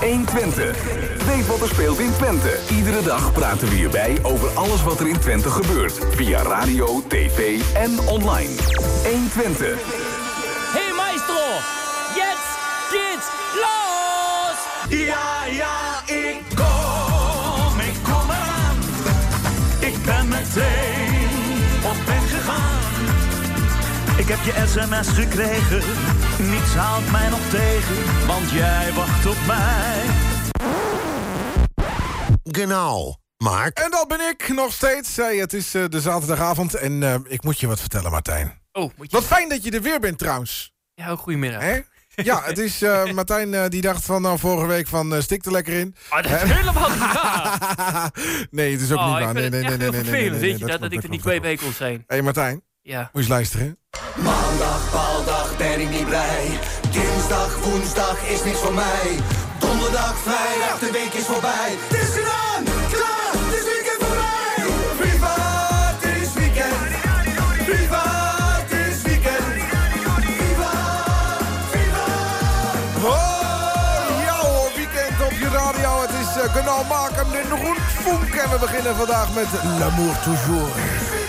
120. Weet wat er speelt in Twente. Iedere dag praten we hierbij over alles wat er in Twente gebeurt. Via radio, tv en online. 120. Hey maestro, jetzt geht's los! Ja, ja, ik kom, ik kom eraan. Ik ben meteen Ik heb je sms gekregen, niets haalt mij nog tegen, want jij wacht op mij. Genau. Mark? En dat ben ik nog steeds. Hey, het is eh, de zaterdagavond en eh, ik moet je wat vertellen, Martijn. Oh, moet je... Wat fijn dat je er weer bent trouwens. Ja, goedemiddag. Hè? Ja, het is eh, Martijn eh, die dacht van nou vorige week van eh, stik er lekker in. Oh, dat is helemaal niet waar. nee, het is ook Oh, niet ik waar. vind Nee, het nee, nee, echt nee, heel nee, nee, vervelend, nee, weet je nee, dat, dat ik er niet bij kon zijn. Hé hey, Martijn, Ja. moet je eens luisteren. Maandag, paaldag, ben ik niet blij. Dinsdag, woensdag is niks voor mij. Donderdag, vrijdag, de week is voorbij. Het is gedaan, klaar, het is weekend voor mij. Viva, het is weekend. Viva, het is weekend. Viva, viva. Oh, ja hoor, weekend op je radio. Het is uh, kanaal maken in de. En we beginnen vandaag met L'amour toujours.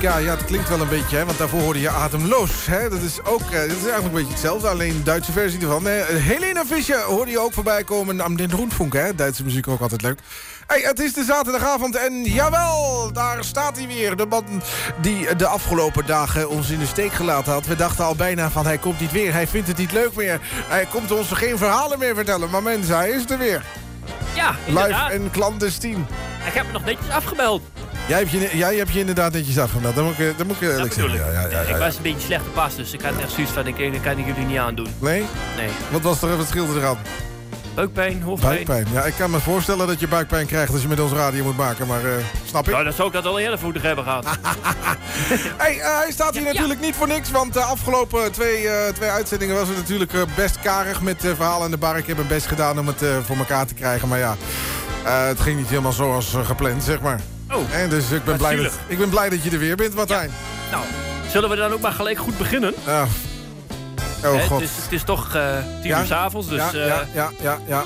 Jessica. Ja, het klinkt wel een beetje, hè, want daarvoor hoorde je Ademloos. Hè? Dat, is ook, eh, dat is eigenlijk een beetje hetzelfde, alleen een Duitse versie ervan. Eh, Helena Fischer hoorde je ook voorbij komen. Am den Rundfunk, hè? Duitse muziek ook altijd leuk. Hey, het is de zaterdagavond en jawel, daar staat hij weer. De man die de afgelopen dagen ons in de steek gelaten had. We dachten al bijna van hij komt niet weer, hij vindt het niet leuk meer. Hij komt ons geen verhalen meer vertellen. Maar mensen, hij is er weer. Ja, Live en clandestien. Ik heb me nog netjes afgebeld. Jij hebt je, jij hebt je inderdaad netjes afgemeld. Dat moet ik, dat moet ik eerlijk Dat zeggen. ik. Ja, ja, Ik was een beetje slecht pas, dus ik had echt zoiets van, ik, ik kan ik jullie niet aandoen. Nee? Nee. Wat was er, wat scheelde eraan? Buikpijn, hoofdpijn. Buikpijn. Ja, ik kan me voorstellen dat je buikpijn krijgt als je met ons radio moet maken. Maar eh, snap ik? Nou, dan zou ik dat al eerder voetig hebben gehad. Hey, eh, hij staat hier Ja, natuurlijk niet voor niks. Want de afgelopen twee, eh, twee uitzendingen was het natuurlijk eh, best karig met eh, verhalen in de bar. Ik heb mijn best gedaan om het eh, voor elkaar te krijgen. Maar ja, eh, het ging niet helemaal zoals eh, gepland, zeg maar. Oh, En dus ik ben, blij dat, ik ben blij dat je er weer bent, Martijn. nou, zullen we dan ook maar gelijk goed beginnen? Ja. Oh Hè, god. het, is, het is toch eh tien Ja? uur 's avonds, dus... ja, eh, ja, ja, ja, ja.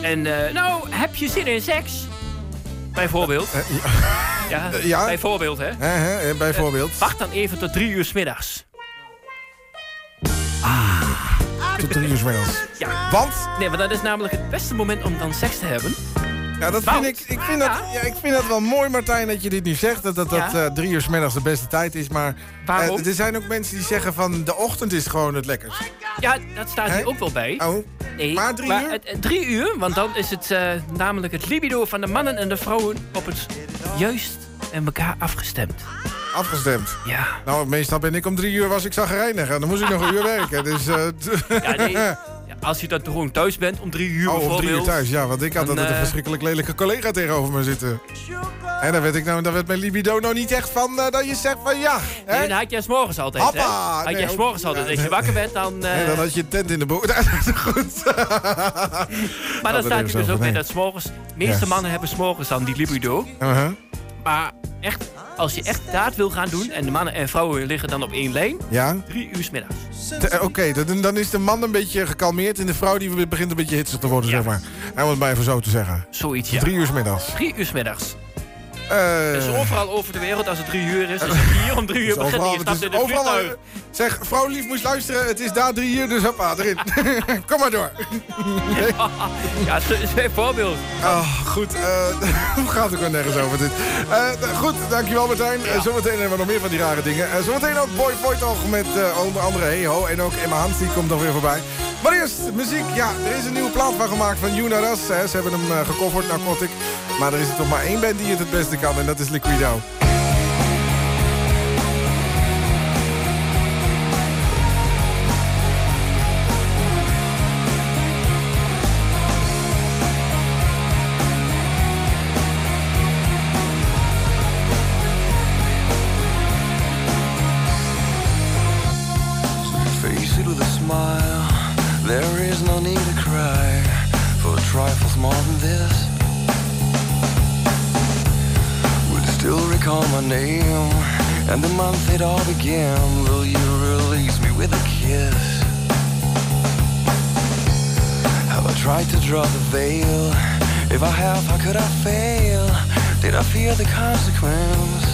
En, eh, nou, heb je zin in seks? Bijvoorbeeld. Ja. Ja, bijvoorbeeld, hè. Bijvoorbeeld. Wacht dan even tot drie uur 's middags. Tot drie uur 's middags. Ja. Want? Nee, want dat is namelijk het beste moment om dan seks te hebben. Ja, dat vind ik, ik, vind dat, Ja. ik vind dat wel mooi, Martijn, dat je dit nu zegt. Dat, dat, dat eh, drie uur 's middags de beste tijd is. Maar Waarom? eh, er zijn ook mensen die zeggen van de ochtend is gewoon het lekkerst. Ja, dat staat hier ook wel bij. Oh, Nee, maar drie uur? het- het drie uur, want dan is het eh, namelijk het libido van de mannen en de vrouwen op het juist en elkaar afgestemd. afgestemd. Ja. Nou, meestal ben ik om drie uur was ik zagrijnig. En dan moest ik nog een uur werken. Dus, Ja, nee. Als je dan toch gewoon thuis bent om drie uur oh, om drie uur thuis. Ja, want ik had altijd een eh, verschrikkelijk lelijke collega tegenover me zitten. En dan werd, ik nou, dan werd mijn libido nou niet echt van eh, dat je zegt van ja. Hè? Nee, dan had jij s'morgens altijd? Hoppa! Had Nee, jij ook- s'morgens altijd. Als je wakker bent, dan... eh, En dan had je een tent in de boek. Goed. maar dan dat staat zo dus ook bij dat s'morgens... Meeste mannen hebben s'morgens dan die libido. Uh-huh. Maar echt, als je echt daad wil gaan doen... en de mannen en vrouwen liggen dan op één lijn... Ja. drie uur 's middags. Eh, Oké, dan, dan is de man een beetje gekalmeerd en de vrouw die begint een beetje hitsig te worden, Ja. zeg maar. En om het maar even zo te zeggen. Zoiets, ja. Drie uur 's middags. Drie uur 's middags. Eh, Dus overal over de wereld, als het drie uur is... is het hier om drie uur dus begint je stapt in is het overal, vliegtuig. zeg, vrouw lief moest luisteren. Het is daar drie uur, dus hoppa, erin. Kom maar door. Ja, is een voorbeeld. Oh, goed. eh hoe gaat het ook nergens over dit? Eh, goed, dankjewel Martijn. Eh, zometeen hebben we nog meer van die rare dingen. Eh, zometeen ook Boy Voigt met eh, onder andere Hey Ho. En ook Emma Hans, die komt nog weer voorbij. Maar eerst, muziek. Ja, er is een nieuwe plaat van gemaakt van. Hè. Ze hebben hem eh, gecoverd, Narcotic. Maar er is er toch maar één band die het het beste En dat is Liquido. Draw the veil? If I have, how could I fail? Did I fear the consequence?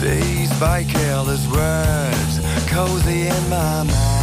Dazed by careless words, cozy in my mind.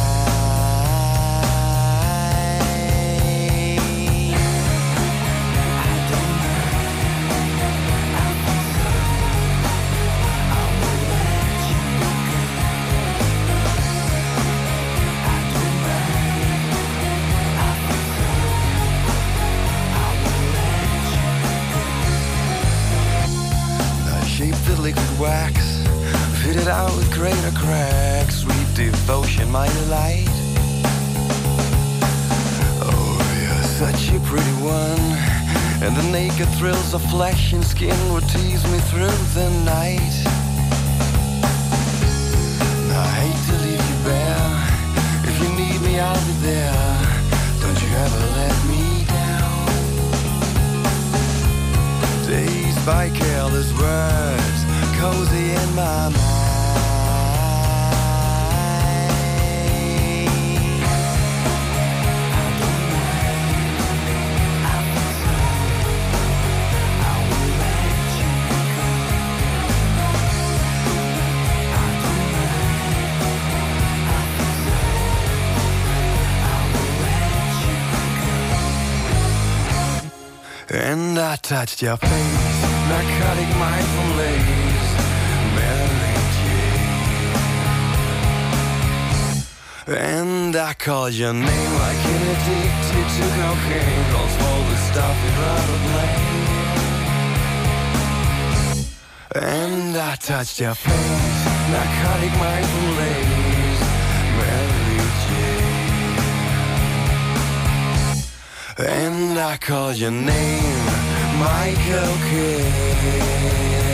The thrills of flesh and skin would tease me through the night. I hate to leave you bare. If you need me, I'll be there. Don't you ever let me down. Dazed by careless words, cozy in my mind. touched your face. Narcotic mindful lace, Mary Jane. And I call your name like an addicted to cocaine. Calls all the stuff you'd rather blame. And I touched your face. Narcotic mindful lace, Mary Jane. And I call your name Michael Kidd.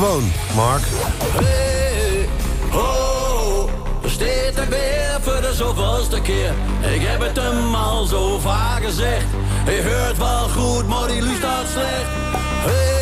gewoon, Mark. Hey, ho, steeds ik weer voor de zoveelste keer. Ik heb het hem al zo vaak gezegd. Je hoort wel goed, maar die luistert slecht. Hey,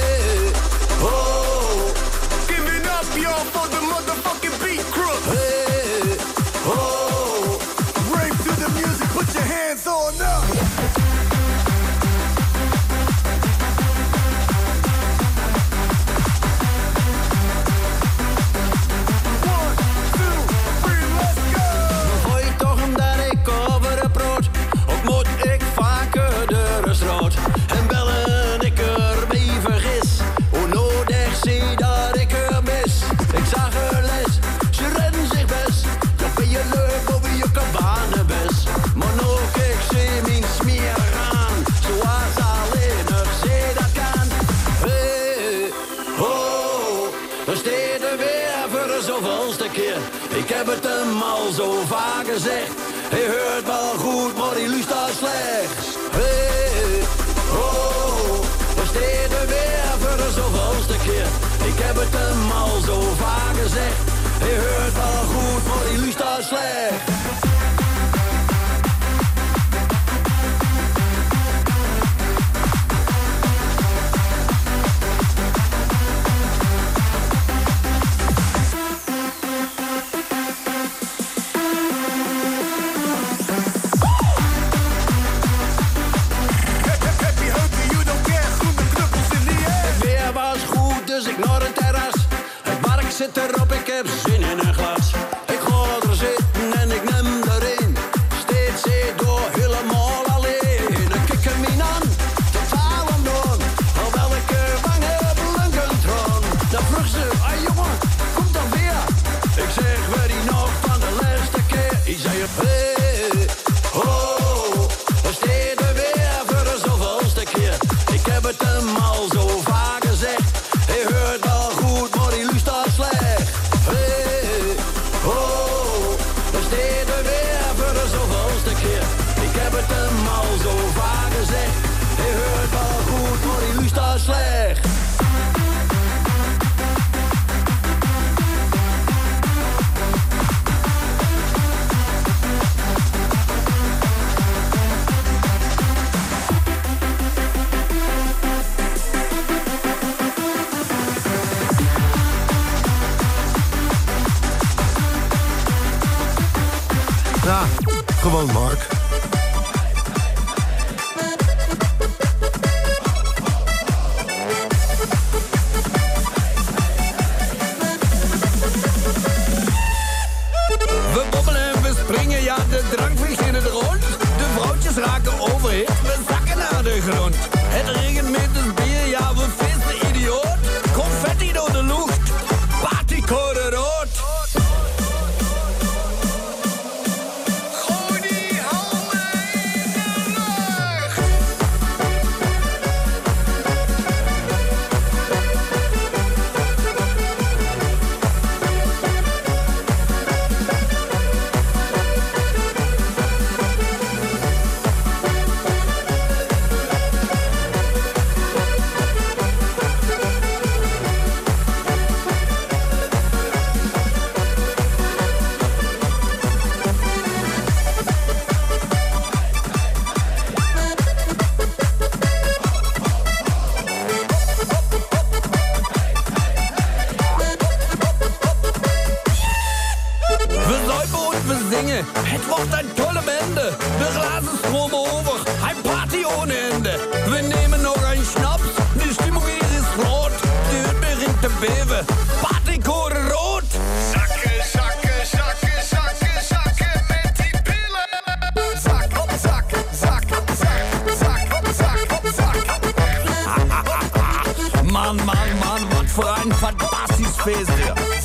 man, wat voor een fantastisch feest hier.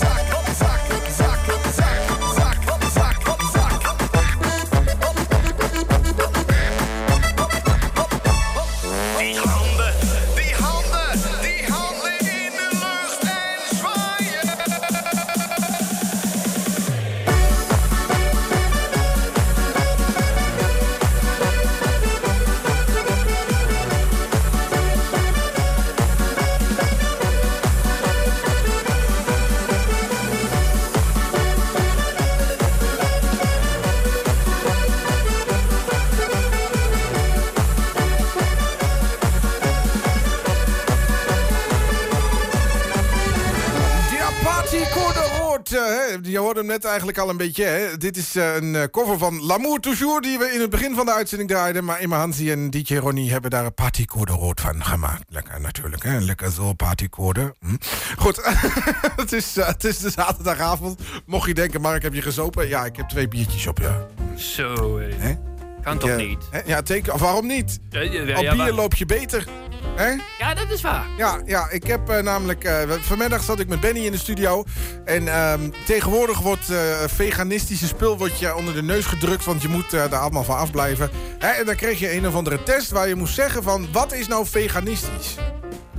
Eigenlijk al een beetje. Hè. Dit is eh, een eh, cover van L'amour toujours... die we in het begin van de uitzending draaiden. Maar Emma Hansi en DJ Ronnie hebben daar een Party Code Rood van gemaakt. Lekker natuurlijk, hè. Lekker zo, Party Code. Hm. Goed, het, is, eh, het is de zaterdagavond. Mocht je denken, Mark, heb je gezopen? Ja, ik heb twee biertjes op, ja. Zo, hé. Hè? Kan toch niet? hè? Ja, teken, of waarom niet? Ja, ja, ja, Op bier loop je beter. Hè? Ja, dat is waar. Ja, ja ik heb eh, namelijk... eh, vanmiddag zat ik met Benny in de studio. En ehm, tegenwoordig wordt eh, veganistische spul wordt je onder de neus gedrukt... want je moet daar allemaal van afblijven. Hè, en dan kreeg je een of andere test waar je moest zeggen van... wat is nou veganistisch?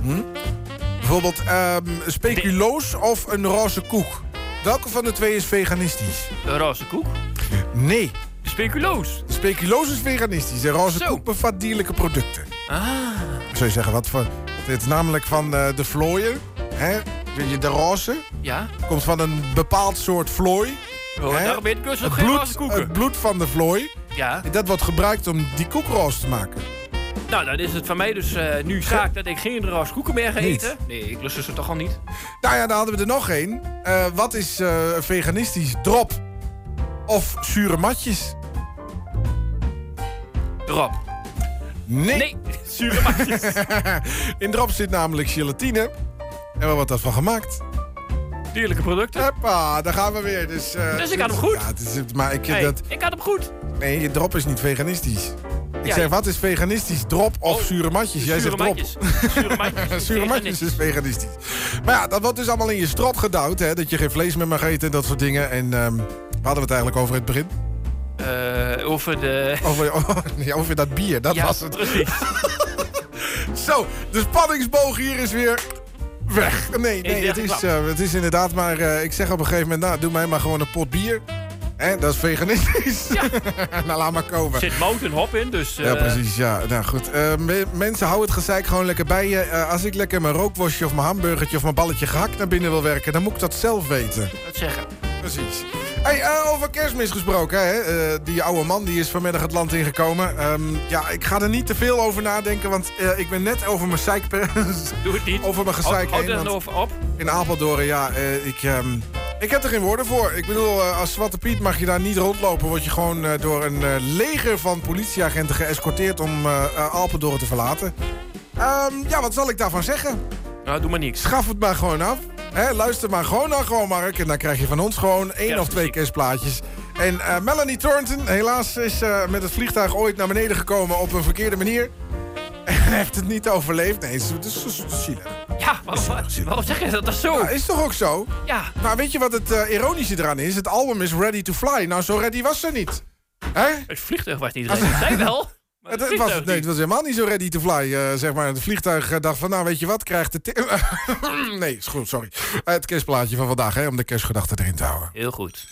Hm? Bijvoorbeeld ehm, speculoos of een roze koek. Welke van de twee is veganistisch? De roze koek. Nee, speculoos. speculoos is veganistisch. En roze Zo. koek bevat dierlijke producten. Ah. Zou je zeggen, wat voor... Het is namelijk van eh, de vlooien. Hè? Weet je, de roze. Ja. Komt van een bepaald soort vlooi. Oh, Hè? daarom heet het dus Het bloed, het bloed van de vlooi. Ja. Dat wordt gebruikt om die koekroos te maken. Nou, dan is het van mij dus eh, nu zaak dat ik geen roze koeken meer ga Niet. eten. Nee, ik lust ze toch al niet. Nou ja, dan hadden we er nog één. Eh, wat is veganistisch? Drop of zure matjes? Drop. Nee. Nee, zure matjes. In drop zit namelijk gelatine. En waar wordt dat van gemaakt? Dierlijke producten. Hoppa, daar gaan we weer. Dus, eh, Dus ik had hem goed. Ja, het is, maar ik, dat, ik had hem goed. nee, je drop is niet veganistisch. Ik Ja, zeg, wat is veganistisch? Drop of Oh, zure matjes? Jij zegt drop. Zure matjes. Zure matjes is veganistisch. Maar ja, dat wordt dus allemaal in je strot gedouwd. Hè, dat je geen vlees meer mag eten en dat soort dingen. En ehm, waar hadden we het eigenlijk over in het begin? Eh, over de... Over, ja, over dat bier, dat ja, was het. precies. Zo, de spanningsboog hier is weer weg. Nee, nee het, is, eh, het is inderdaad maar... eh, ik zeg op een gegeven moment, nou, doe mij maar gewoon een pot bier. Hè, dat is veganistisch. Ja. nou, laat maar komen. Er zit mout en hop in, dus... Ja, precies. Ja, nou goed. Me- mensen, hou het gezeik gewoon lekker bij je. Als ik lekker mijn rookworstje of mijn hamburgertje of mijn balletje gehakt naar binnen wil werken, dan moet ik dat zelf weten. Wat zeggen. Precies. Hey, eh, over kerstmis gesproken, hè? Eh, die oude man die is vanmiddag het land ingekomen. Ehm, ja, ik ga er niet te veel over nadenken, want eh, ik ben net over mijn zeik... Doe het niet. over mijn gezeik Houd heen. er over op. in Apeldoorn, ja, ik, ehm, ik heb er geen woorden voor. Ik bedoel, als Zwarte Piet mag je daar niet rondlopen. Word je gewoon door een leger van politieagenten geëscorteerd om Apeldoorn te verlaten. Ehm, ja, wat zal ik daarvan zeggen? Nou, doe maar niks. Schaf het maar gewoon af. Hè, luister maar gewoon naar gewoon Mark. En dan krijg je van ons gewoon één of twee kerstplaatjes. En eh, Melanie Thornton, helaas, is eh, met het vliegtuig ooit naar beneden gekomen op een verkeerde manier. En heeft het niet overleefd. Nee, het is, is. Ja, waarom, waarom zeg je dat, dat zo? Ja, is toch ook zo? Ja, Maar weet je wat het eh, ironische eraan is? Het album is Ready to Fly. Nou, zo ready was ze niet. Hè? het vliegtuig was niet ready. Zij wel. Het, was, nee, het was helemaal niet zo ready to fly. eh, zeg maar. Het vliegtuig eh, dacht van, nou weet je wat, krijgt de... nee, is goed, sorry. Het kerstplaatje van vandaag, hè, om de kerstgedachten erin te houden. Heel goed.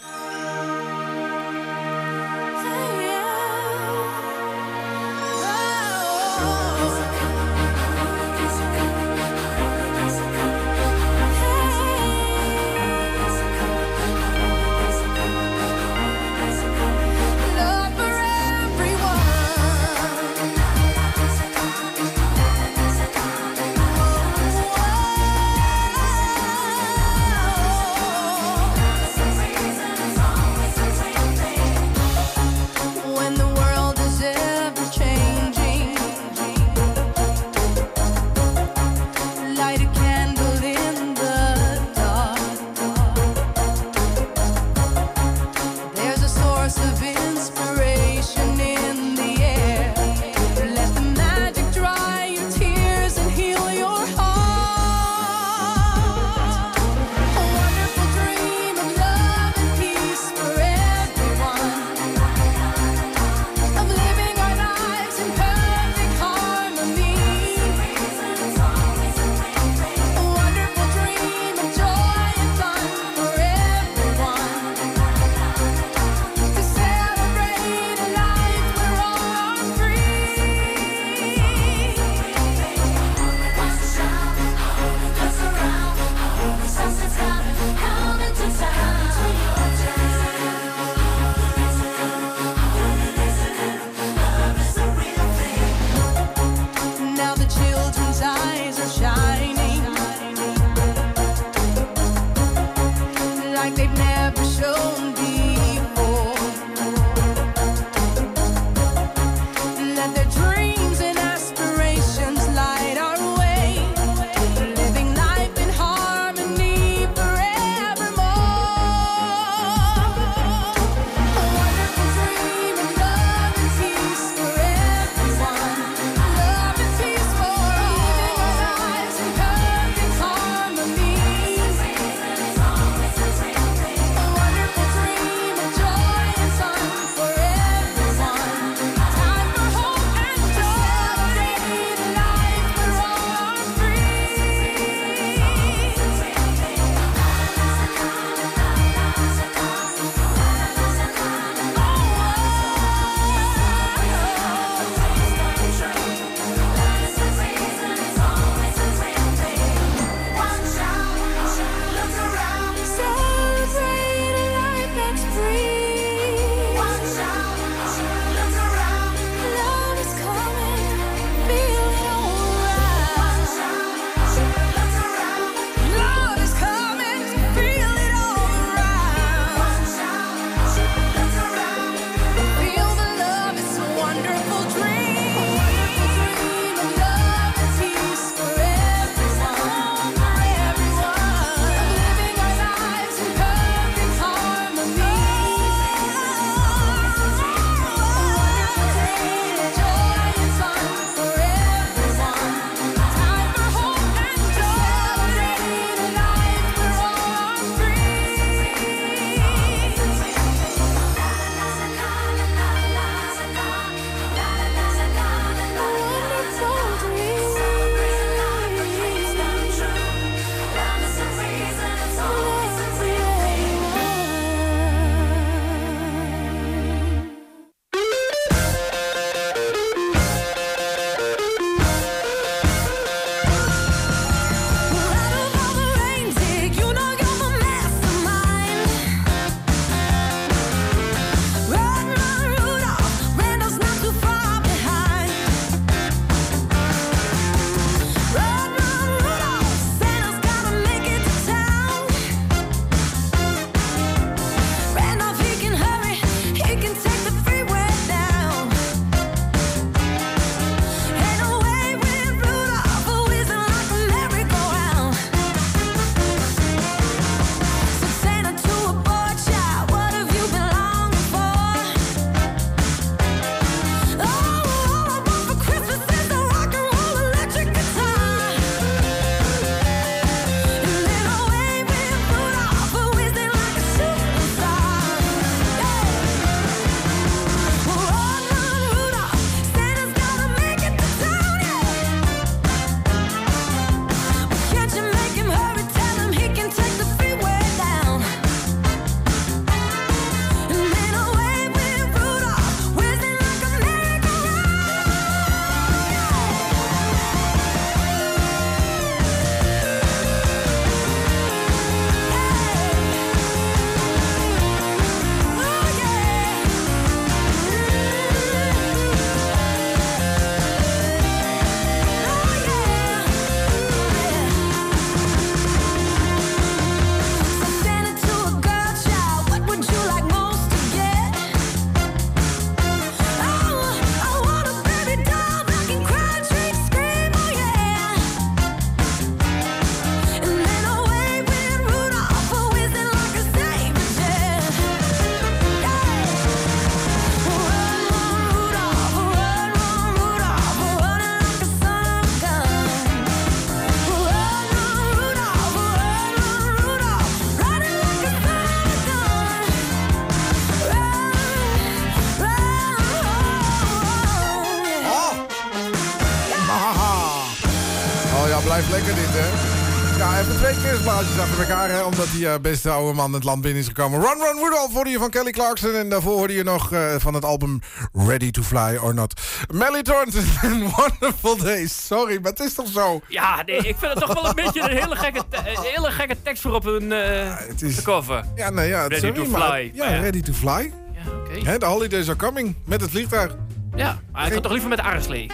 Kerstblaadjes achter elkaar, hè, omdat die eh, beste oude man het land binnen is gekomen. Run, Run, Rudolph hoorde je van Kelly Clarkson. En daarvoor hoorde je nog eh, van het album Ready to Fly or Not. Melly Thornton en Wonderful Days. Sorry, maar het is toch zo? Ja, nee, ik vind het toch wel een beetje een hele gekke, een hele gekke tekst voor op een eh het is- de cover. Ja, nee, ja. Ready sorry, to maar- fly. Ja. Ready to Fly. Ja, oké. De holidays are coming. Met het vliegtuig. Ja, maar ik ga toch liever met Arslee.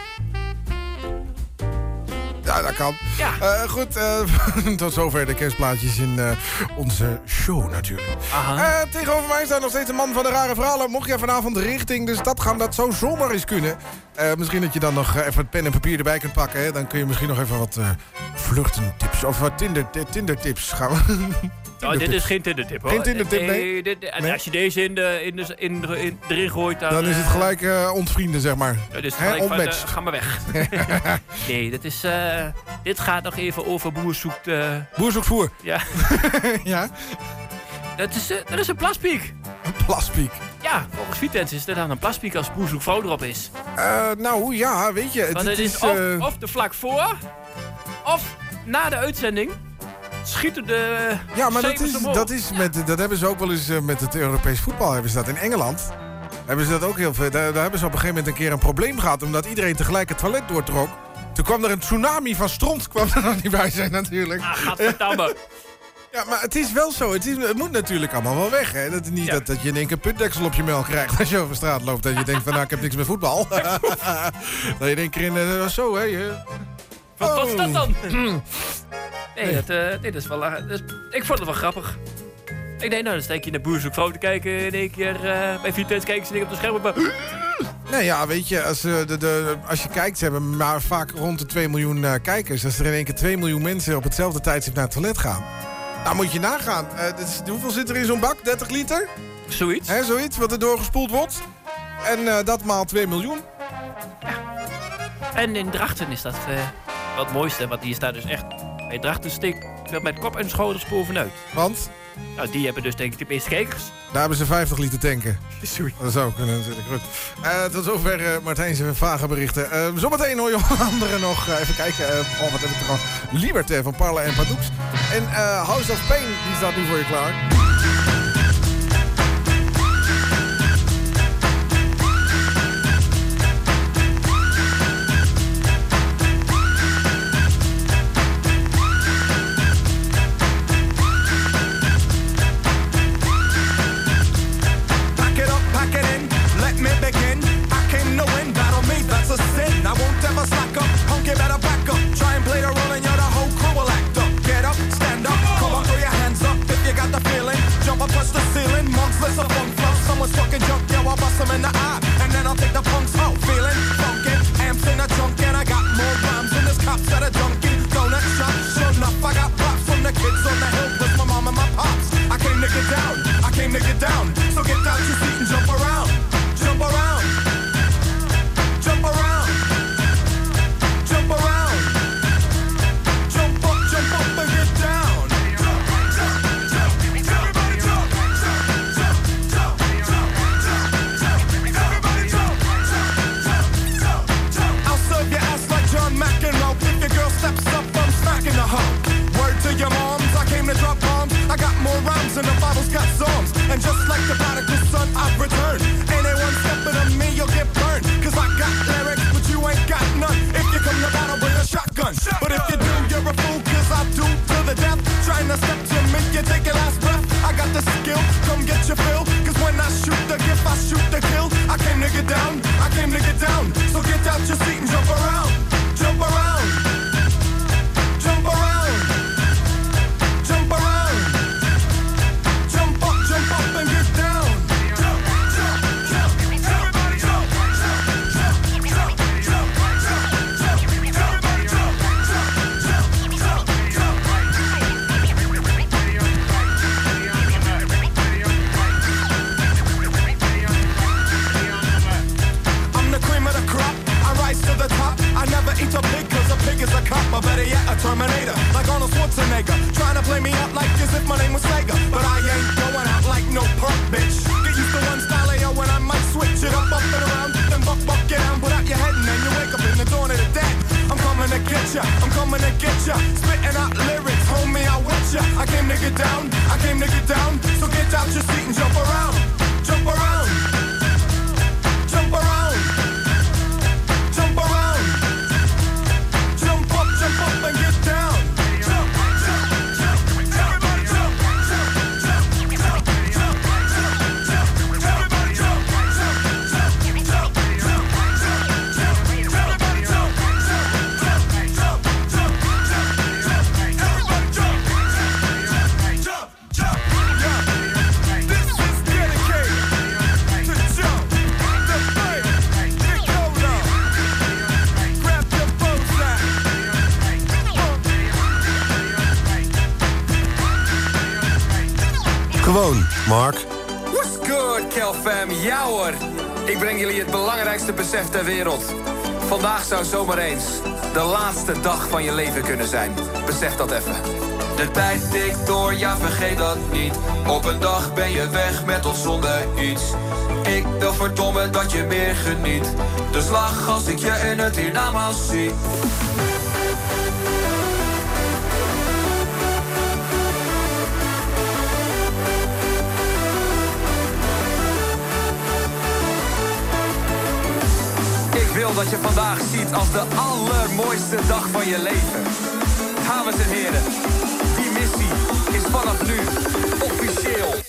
Ja, dat kan. Ja. Eh, goed, eh, tot zover de kerstplaatjes in eh, onze show natuurlijk. Aha. Eh, tegenover mij staat nog steeds een man van de rare verhalen. Mocht je vanavond richting de stad gaan, dat zou zomaar eens kunnen. Eh, misschien dat je dan nog eh, even pen en papier erbij kunt pakken. Hè? Dan kun je misschien nog even wat eh vluchtentips of wat Tinder, Tinder tips gaan. Oh, dit is geen Tinder-tip, hoor. Geen Tinder-tip, nee? en Nee? als je deze in de, in de, in de- in- erin gooit, dan... Dan is het gelijk ontvrienden, zeg maar. dan is het van, ga maar weg. nee, dit, is, dit gaat nog even over boer zoekt... Boer zoekt voer. ja, ja, dat is, eh, dat is een plaspiek. een plaspiek. Ja, volgens Vitens is er dan een plaspiek als boer zoekt vrouw erop is. Eh, nou ja, weet je, het, Want het het is is... of, eh, of de vlak voor, of na de uitzending schieten de Ja, maar dat is, omhoog. dat is met, dat hebben ze ook wel eens met het Europees voetbal. Hebben ze dat in Engeland? Hebben ze dat ook heel veel. Daar, daar hebben ze op een gegeven moment een keer een probleem gehad. Omdat iedereen tegelijk het toilet doortrok. Toen kwam er een tsunami van stront. kwam er nog niet bij zijn natuurlijk. Ah, gadverdamme. Ja, maar het is wel zo. Het, is, het moet natuurlijk allemaal wel weg. Hè? Dat, is niet Ja. dat, dat je in één keer putdeksel op je melk krijgt als je over straat loopt. En je denkt van nou, ik heb niks met voetbal. dat je in één keer in... eh, zo, hè. Wat was Oh. dat dan? nee, dat, eh, dit is wel... eh, dat is- ik vond het wel grappig. Ik denk, nou, dan steek je naar Boer zoekt vrouw te kijken. In één keer eh, bij Vitens kijken ze op de scherm. Maar... Nou ja, weet je, als, eh, de, de, als je kijkt, ze hebben maar vaak rond de 2 miljoen eh, kijkers. Als er in één keer 2 miljoen mensen op hetzelfde tijdstip naar het toilet gaan. Nou, moet je nagaan. Eh, hoeveel zit er in zo'n bak? 30 liter? Zoiets. Hè, zoiets, wat er doorgespoeld wordt. En eh, dat maal 2 miljoen. En in Drachten is dat eh, wel het mooiste. Want die staat dus echt... Bij Drachten steekt er met kop en schouders bovenuit. Want Nou, die hebben dus denk ik de meeste kijkers. daar hebben ze 50 liter tanken. Dat zou kunnen natuurlijk. Goed. Eh, tot zover uh, Martijn's vage berichten. Eh, zometeen hoor je onder andere nog... even kijken. oh, wat heb ik er al? Liberté van Parla en Padoux. En House of Pain, die staat nu voor je klaar. Son, I've returned. Anyone stepping on me, you'll get burned. Cause I got lyrics, but you ain't got none. If you come to battle, bring a shotgun. But if you do, you're a fool, cause I do to the death. Trying to step to me, you take your last breath. I got the skill, come get your fill. couch, you're sitting, ter wereld. Vandaag zou zomaar eens de laatste dag van je leven kunnen zijn. Besef dat even. De tijd tikt door, ja vergeet dat niet. Op een dag ben je weg met of zonder iets. Ik wil verdomme dat je meer geniet. Dus lach als ik je in het hiernamaals zie. Dat je vandaag ziet als de allermooiste dag van je leven. Dames en heren, die missie is vanaf nu officieel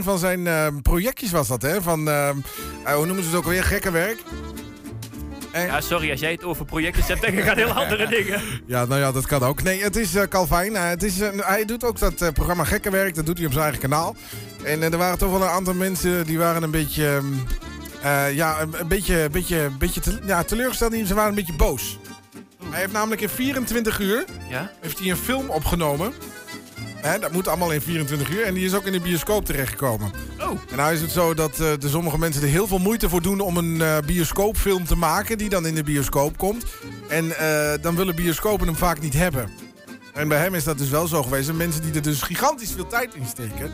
een van zijn eh, projectjes was dat, hè? Van, eh, eh, hoe noemen ze het ook alweer? Gekke werk. Ja, sorry, als jij het over projecten hebt, denk ik aan heel andere dingen. Ja, nou ja, dat kan ook. Nee, het is eh, Calvin. Het is, eh, hij doet ook dat programma Gekke Werk. Dat doet hij op zijn eigen kanaal. En er waren toch wel een aantal mensen die waren een beetje... ehm, eh, ja, een, een beetje, beetje, beetje te- ja, teleurgesteld. Ze waren een beetje boos. Hij heeft namelijk in 24 uur Ja? heeft hij een film opgenomen. Hè, dat moet allemaal in 24 uur. En die is ook in de bioscoop terechtgekomen. Oh. En nou is het zo dat eh, de sommige mensen er heel veel moeite voor doen om een eh, bioscoopfilm te maken die dan in de bioscoop komt. En eh, dan willen bioscopen hem vaak niet hebben. En bij hem is dat dus wel zo geweest. En mensen die er dus gigantisch veel tijd in steken.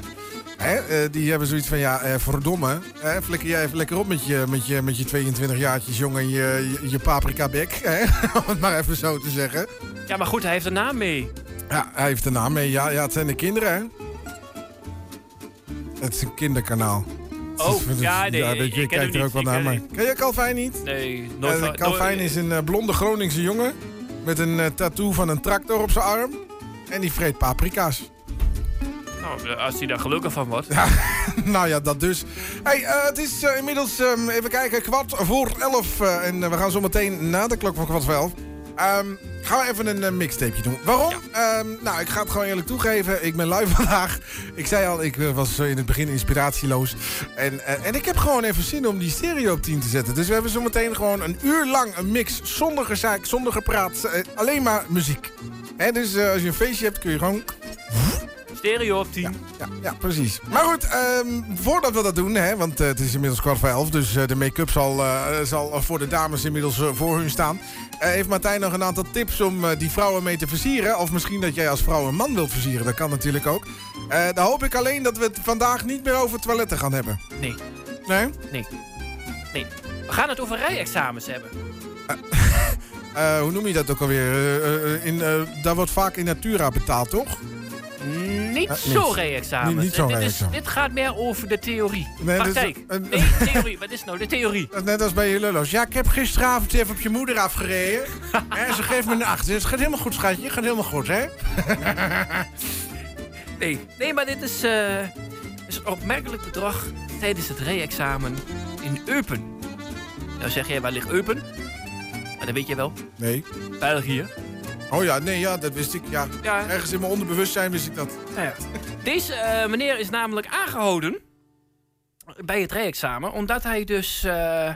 Hè, die hebben zoiets van, ja, verdomme. Hè, flikker jij even lekker op met je, met je, met je 22 jaartjes jong en je, je, je paprika bek. Hè, om het maar even zo te zeggen. Ja, maar goed, hij heeft een naam mee. Ja, hij heeft de naam mee. Ja, ja, het zijn de kinderen, hè? Het is een kinderkanaal. Oh, is- ja, nee, ja, weet je, ik kijkt er ook wel naar. ik Maar... ken je Calvin niet? Nee, nooit Eh, nooit- is een eh, blonde Groningse jongen. Met een eh, tattoo van een tractor op zijn arm. En die vreet paprika's. Nou, als hij daar gelukkig van wordt. nou ja, dat dus. Hey, eh, het is eh, inmiddels, ehm, even kijken, kwart voor elf. eh, en eh, we gaan zo meteen na de klok van kwart voor elf... Ehm, gaan we even een uh, mixtapeje doen. Waarom? Ehm, nou, ik ga het gewoon eerlijk toegeven. Ik ben lui vandaag. Ik zei al, ik uh, was in het begin inspiratieloos. En, uh, en ik heb gewoon even zin om die stereo op 10 te zetten. Dus we hebben zo meteen gewoon een uur lang een mix zonder gezaak, zonder gepraat. alleen maar muziek. Hè, dus als je een feestje hebt, kun je gewoon... Stereo op 10. Ja, ja, ja, precies. Maar goed, um, voordat we dat doen, hè, want uh, het is inmiddels kwart voor elf... dus uh, de make-up zal, uh, zal voor de dames inmiddels voor hun staan... heeft Martijn nog een aantal tips om die vrouwen mee te versieren? Of misschien dat jij als vrouw een man wilt versieren, dat kan natuurlijk ook. dan hoop ik alleen dat we het vandaag niet meer over toiletten gaan hebben. Nee. Nee? Nee. Nee. We gaan het over rijexamens hebben. Hoe noem je dat ook alweer? In, daar wordt vaak in natura betaald, toch? Niet zo'n rijexamen. Niet, niet dit, is, dit gaat meer over de theorie. Nee, Praktijk. Is, nee, theorie. Wat is nou de theorie? Net als bij je lullo's. Ja, ik heb gisteravond even op je moeder afgereden. en ze geeft me een acht. Het gaat helemaal goed, schatje. Het gaat helemaal goed, hè? nee. nee, maar dit is, uh, is een opmerkelijk bedrag tijdens het rijexamen in Eupen. Nou zeg jij, waar ligt Eupen? Maar dat weet je wel. Nee. België. Oh ja, nee, ja, dat wist ik. Ja. ja. Ergens in mijn onderbewustzijn wist ik dat. Ja, Deze uh, meneer is namelijk aangehouden bij het rijexamen, omdat hij dus uh,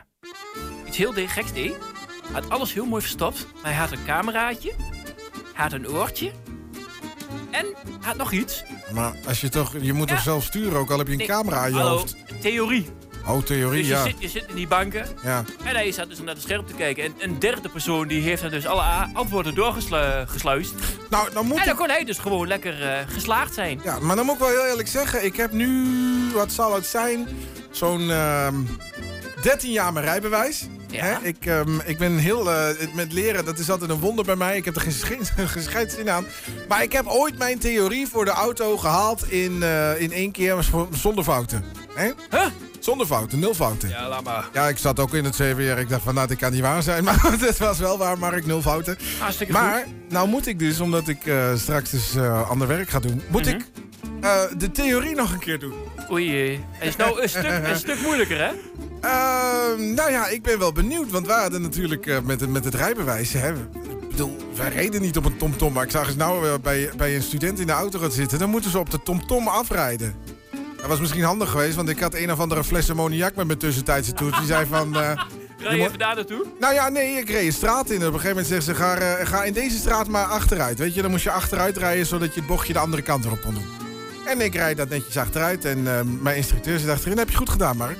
iets heel geks deed. Hij had alles heel mooi verstopt. Hij had een cameraatje, hij had een oortje en hij had nog iets. Maar als je toch, je moet ja. toch zelf sturen, ook al heb je een nee, camera aan je hallo, hoofd. theorie. Oh, theorie, dus je ja. Zit, je zit in die banken. Ja. En hij zat dus naar het scherm te kijken. En een derde persoon die heeft dan dus alle antwoorden doorgesluist. Nou, dan moet en dan ik... kon hij dus gewoon lekker uh, geslaagd zijn. Ja, maar dan moet ik wel heel eerlijk zeggen. Ik heb nu, wat zal het zijn, zo'n uh, 13 jaar mijn rijbewijs. Ja. Hè? Ik, um, ik ben heel... Uh, met leren, dat is altijd een wonder bij mij. Ik heb er geen, zin aan. Maar ik heb ooit mijn theorie voor de auto gehaald in, uh, in één keer zonder fouten. Hè? Huh? Zonder fouten, nul fouten. Ja, laat maar. Ja, ik zat ook in het CWR. Ik dacht van, nou, dit kan niet waar zijn. Maar het was wel waar, Mark, nul fouten. Hartstikke maar, goed. nou moet ik dus, omdat ik uh, straks dus uh, ander werk ga doen... moet Mhm. ik uh, de theorie nog een keer doen. Oei, het is nou een stuk, een stuk moeilijker, hè? Uh, nou ja, ik ben wel benieuwd. Want we hadden natuurlijk met, met het rijbewijs... Hè, ik bedoel, wij reden niet op een TomTom. -tom, maar ik zag eens nou bij, bij een student in de auto gaan zitten. Dan moeten ze op de TomTom -tom afrijden. Dat was misschien handig geweest, want ik had een of andere fles ammoniak met mijn tussentijdse toets. Die zei van... Uh, Rij je even daar naartoe? Nou ja, nee, ik reed een straat in. Op een gegeven moment zegt ze, ga, uh, ga in deze straat maar achteruit. Weet je, dan moest je achteruit rijden, zodat je het bochtje de andere kant erop kon doen. En ik rijd dat netjes achteruit. En uh, mijn instructeur zegt achterin, heb je goed gedaan, Mark?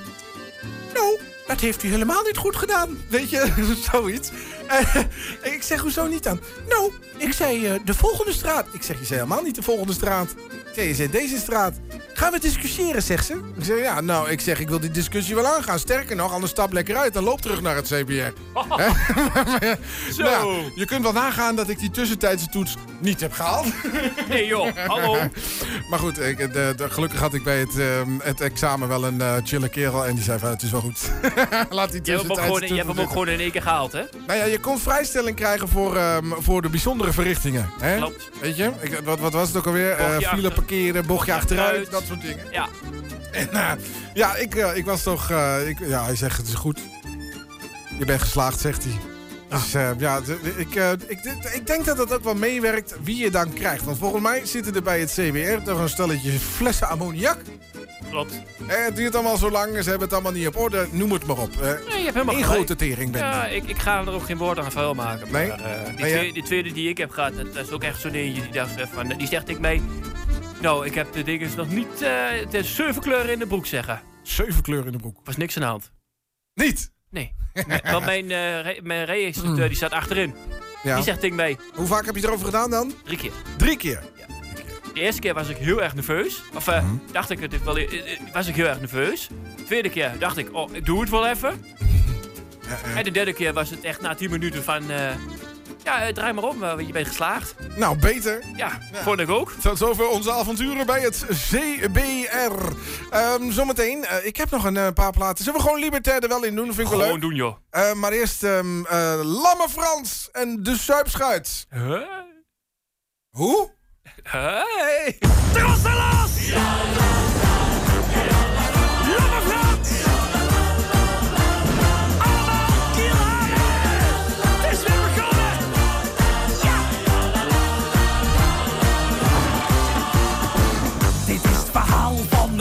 Nou, dat heeft u helemaal niet goed gedaan. Weet je, zoiets. Uh, ik zeg, hoezo niet dan? Nou, ik zei de volgende straat. Ik zeg, je zei helemaal niet de volgende straat. Ik zeg, je zei deze straat. Gaan we discussiëren, zegt ze. Ik zeg, ja, nou, ik zeg, ik wil die discussie wel aangaan. Sterker nog, anders stap lekker uit en loop terug naar het CBR. Zo. Nou, je kunt wel nagaan dat ik die tussentijdse toets niet heb gehaald. Nee joh, hallo. maar goed, ik, de, de, gelukkig had ik bij het, uh, het examen wel een uh, chille kerel. En die zei van, het is wel goed. Laat die je hebt, hem ook, gewoon, je hebt hem ook gewoon in één keer gehaald, hè? Nou ja, je kon vrijstelling krijgen voor, um, voor de bijzondere verrichtingen. Hè? Klopt. Weet je? Ik, wat, wat was het ook alweer? Uh, file parkeren, bochtje achteruit, achteruit, dat soort dingen. Ja. En, uh, ja, ik, uh, ik was toch... Uh, ik, ja, hij zegt het is goed. Je bent geslaagd, zegt hij. Dus uh, ja, ik, uh, ik, ik denk dat dat ook wel meewerkt wie je dan krijgt. Want volgens mij zitten er bij het CWR toch een stelletje flessen ammoniak. Klopt. En het duurt allemaal zo lang, ze hebben het allemaal niet op orde. Noem het maar op. Uh, nee, je hebt helemaal grote tering ben Ja, ik, ik ga er ook geen woord aan vuil maken. Nee? Maar, die, nee, tweede, die, tweede die ik heb gehad, dat is ook echt zo'n eentje die dacht van... Die zegt ik mee... Nou, ik heb de dingen nog niet de zeven kleuren in de broek zeggen. Zeven kleuren in de broek? Was niks aan de hand. Niet? Nee. Want mijn, uh, re mijn die staat achterin. Ja. Die zegt ik mee. Hoe vaak heb je erover gedaan dan? Drie keer. Drie keer? Ja. De eerste keer was ik heel erg nerveus. Of uh, mm -hmm. dacht ik het wel, was ik heel erg nerveus. De tweede keer dacht ik, oh, ik doe het wel even. En de derde keer was het echt na tien minuten van... Ja, draai maar om, want je bent geslaagd. Nou, beter. Ja, ja. vond ik ook. Tot zover onze avonturen bij het CBR. Um, zometeen, uh, ik heb nog een uh, paar platen. Zullen we gewoon Libertair er wel in doen? Vind ik wel gewoon leuk. doen, joh. Uh, maar eerst um, Lamme Frans en de Suipschuit. Huh? Hoe? Hey! Trosselos! Ja,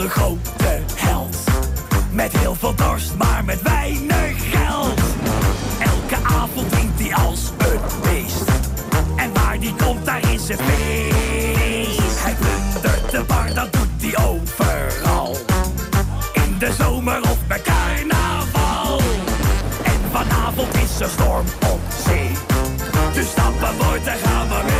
grote held. Met heel veel dorst, maar met weinig geld. Elke avond drinkt hij als een beest. En waar die komt, daar is het feest. Hij plundert de bar, dat doet hij overal. In de zomer of bij carnaval. En vanavond is er storm op zee. Dus stap aan boord en gaan we mee.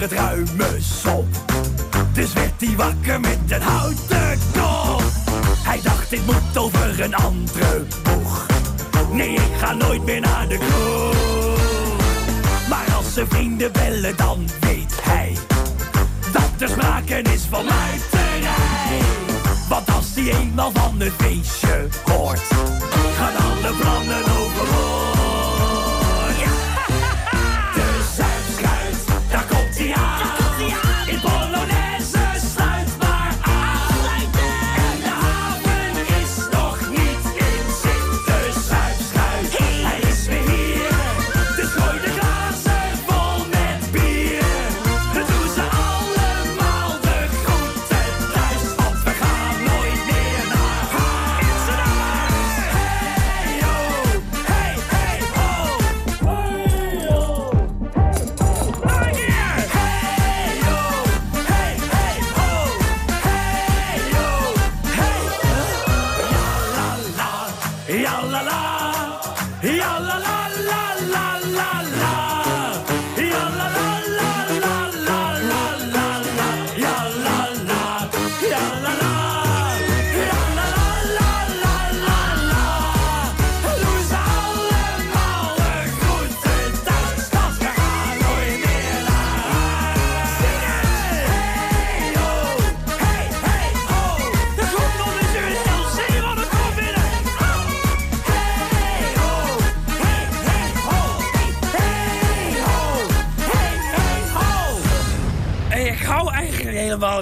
Het ruime sop. Dus werd hij wakker met een houten kop. Hij dacht, ik moet over een andere boeg. Nee, ik ga nooit meer naar de kroeg. Maar als zijn vrienden bellen, dan weet hij dat er sprake is van muiterij. Want als hij eenmaal van het feestje hoort, gaan alle plannen overboord.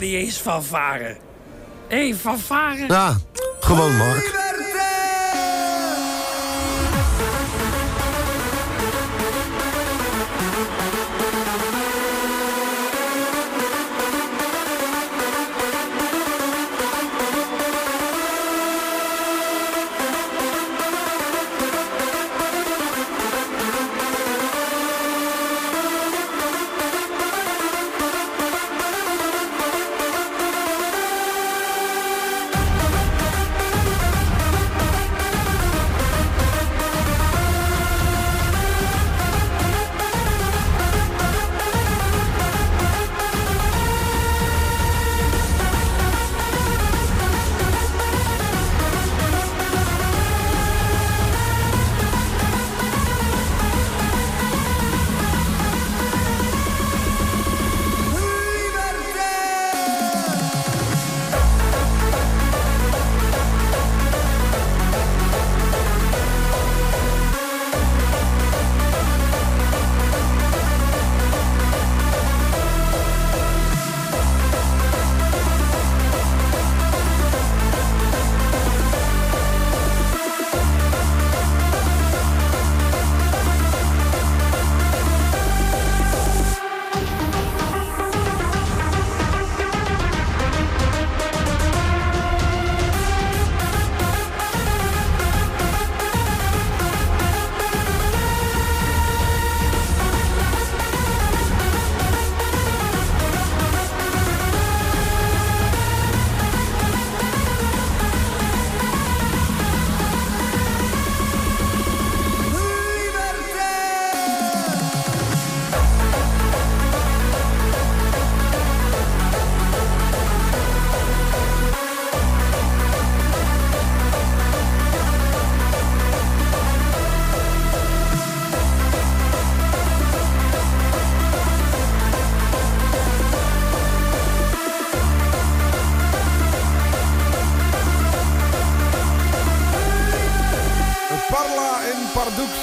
Niet eens van varen. Hé, hey, van varen? Ja, gewoon Mark.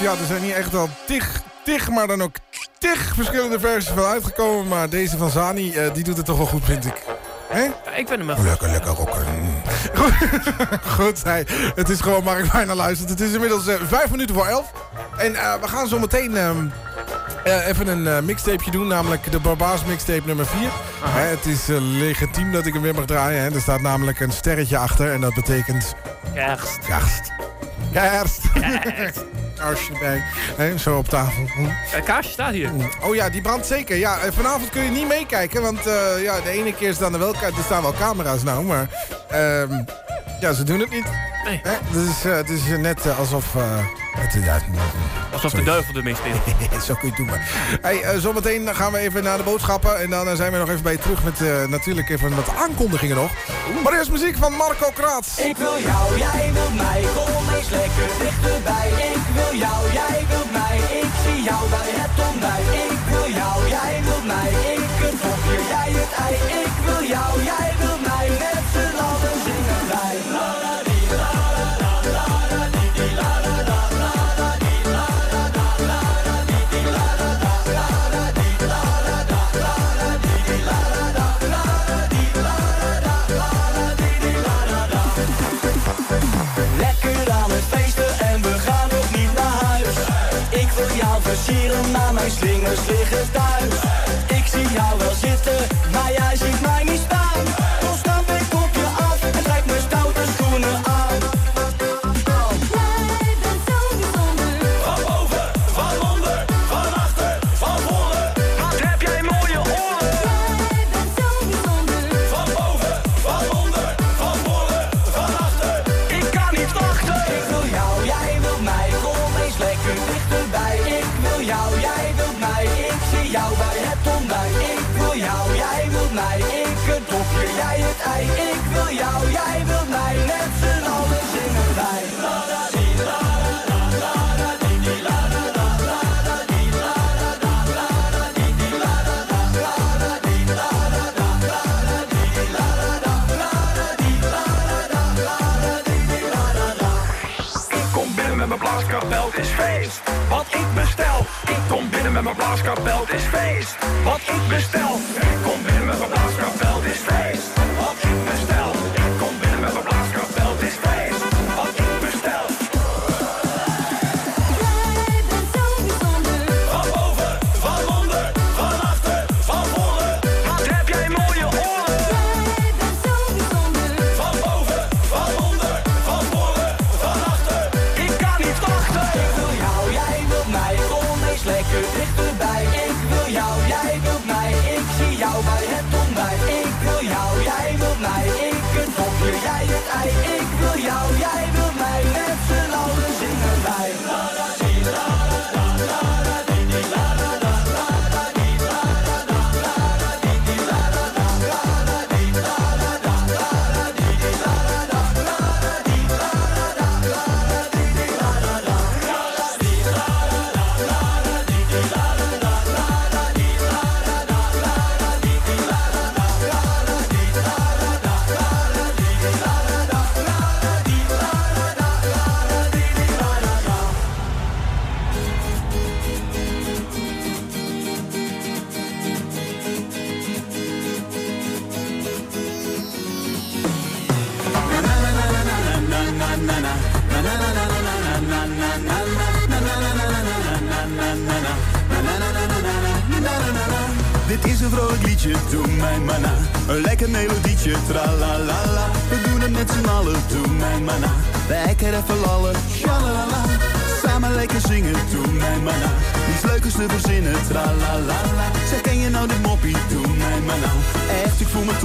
Ja, er zijn hier echt al tig, tig, maar dan ook tig verschillende versies van uitgekomen. Maar deze van Zani, eh, die doet het toch wel goed, vind ik. Hè? Ja, ik vind hem wel Lekker, lekker rocken. Goed, goed hey, het is gewoon Mark bijna luistert. Het is inmiddels eh, vijf minuten voor elf. En eh, we gaan zo meteen ehm, eh, even een eh, mixtapeje doen. Namelijk de Barbaars mixtape nummer 4. Hè, het is legitiem dat ik hem weer mag draaien. Hè. Er staat namelijk een sterretje achter. En dat betekent Kerst. kerst. Kerst. Kaarsje erbij. Zo op tafel. Hm. Het kaarsje staat hier. Oh ja, die brandt zeker. Ja, eh, vanavond kun je niet meekijken. Want eh, ja, de ene keer staan er wel, er staan wel camera's nou. Maar ehm, ja, ze doen het niet. Nee. Hè? Het is, eh, het is eh, net eh, alsof... het, ja, Alsof de duivel ermee speelt. Zo kun je het doen maar. Hey, eh, zometeen gaan we even naar de boodschappen. En dan eh, zijn we nog even bij je terug met eh, natuurlijk even wat aankondigingen nog. Maar eerst muziek van Marco Kraats. Ik wil jou, jij wilt mij, kom eens lekker dichterbij. Ik wil jou, jij wilt mij, ik zie jou bij het ontbijt. Ik wil jou, jij wilt mij, ik het fokje, jij het ei. Ik wil jou, jij wilt mij, slingers liggen thuis. La, la la di di, la la la. Ik kom binnen met mijn blaaskapel, het is feest. Wat ik bestel. Ik kom binnen met mijn blaaskapel, is feest. Wat ik bestel. Ik kom binnen met mijn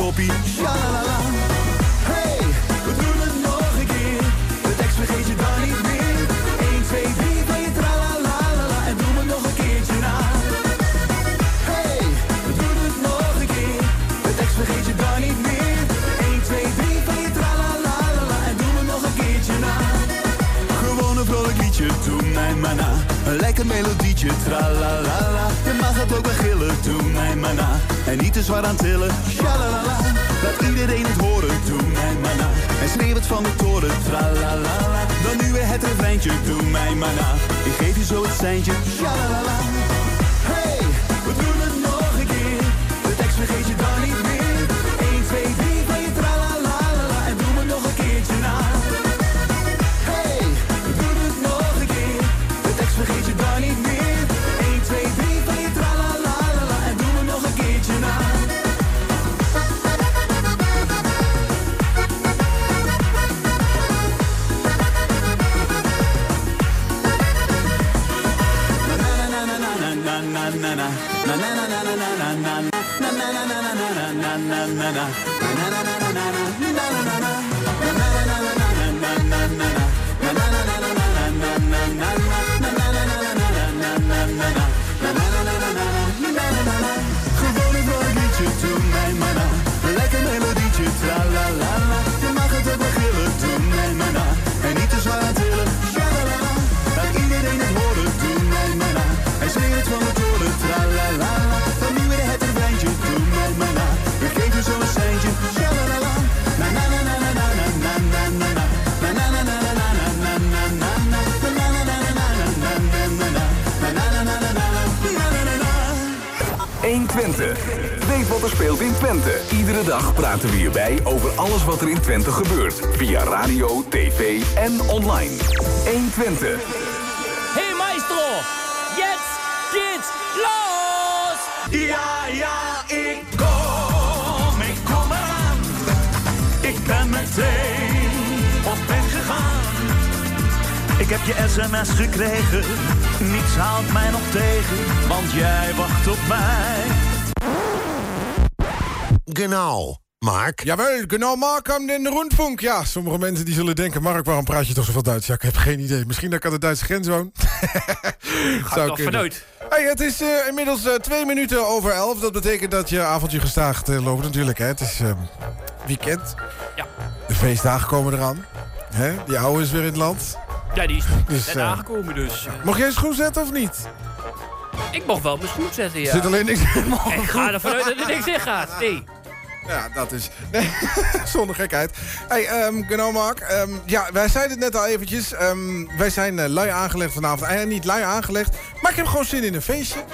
Echt, ik voel me toppie, Een lekker melodietje, tralalala. Je mag het ook wel gillen, doe mijn mana. En niet te zwaar aan tillen, shalalala. Laat iedereen het horen, doe mijn mana. En schreeuw het van de toren, tralalala. Dan nu weer het refreintje, doe mij maar na. Ik geef je zo het seintje, shalalala. 120. Weet wat er speelt in Twente. Iedere dag praten we hierbij over alles wat er in Twente gebeurt. Via radio, tv en online. 120. Hey maestro, jetzt geht's los! Ja, ja, ik kom, ik kom eraan. Ik ben meteen op weg gegaan. Ik heb je sms gekregen, niets haalt mij nog tegen, want jij wacht op mij. Genau. Mark? Jawel, genau, Mark aan de rundfunk. Ja, sommige mensen die zullen denken... Mark, waarom praat je toch zoveel Duits? Ja, ik heb geen idee. Misschien dat ik aan de Duitse grens woon. Gaat toch vanuit. Hey, het is eh, inmiddels eh, twee minuten over elf. Dat betekent dat je avondje gestaagd eh, loopt natuurlijk. Hè. Het is weekend. Ja. De feestdagen komen eraan. Hè? Die oude is weer in het land. Ja, die is Dus, net aangekomen dus. Mocht jij een schoen zetten of niet? Ik mocht wel mijn schoen zetten, ja. Zit alleen niks Ik ga ervan uit dat er niks in gaat. Nee. Ja, dat is... Nee, zonder gekheid. Hey, ehm genau Mark. Ehm, ja, wij zeiden het net al eventjes. Ehm, wij zijn eh, lui aangelegd vanavond. Eh, niet lui aangelegd, maar ik heb gewoon zin in een feestje.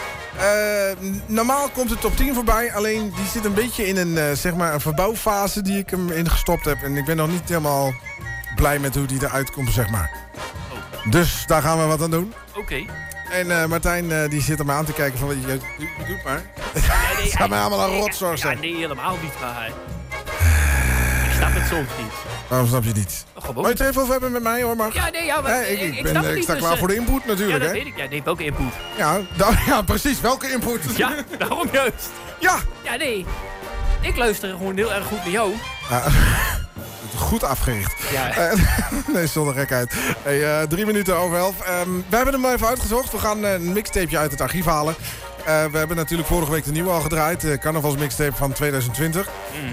Normaal komt de top 10 voorbij. Alleen die zit een beetje in een, eh, zeg maar een verbouwfase die ik hem in gestopt heb. En ik ben nog niet helemaal blij met hoe die eruit komt, zeg maar. Dus daar gaan we wat aan doen. Oké. En eh, Martijn eh, die zit er maar aan te kijken van... Je, doet maar. Nee, gaat mij allemaal een rotzorg Ja, zijn. nee, helemaal niet waar. hij. Ik snap het soms niet. Waarom snap je niet? Gewoon. Wil je het even over hebben met mij hoor, Mark? Ja, nee, ja, maar Nee, ik, ik, ben, snap ik niet, sta dus, klaar eh, voor de input natuurlijk, ja, dat hè? weet ik. Ja, nee, welke input? Ja, ja, precies. Welke input? Ja, daarom juist. Ja. Ja, nee. Ik luister gewoon heel erg goed naar jou. Ja, Goed afgericht. Ja. Eh, nee, zonder gekheid. Hey, eh, drie minuten over elf. Ehm, we hebben hem even uitgezocht. We gaan eh, een mixtapeje uit het archief halen. We hebben natuurlijk vorige week de nieuwe al gedraaid. De carnavalsmixtape van 2020.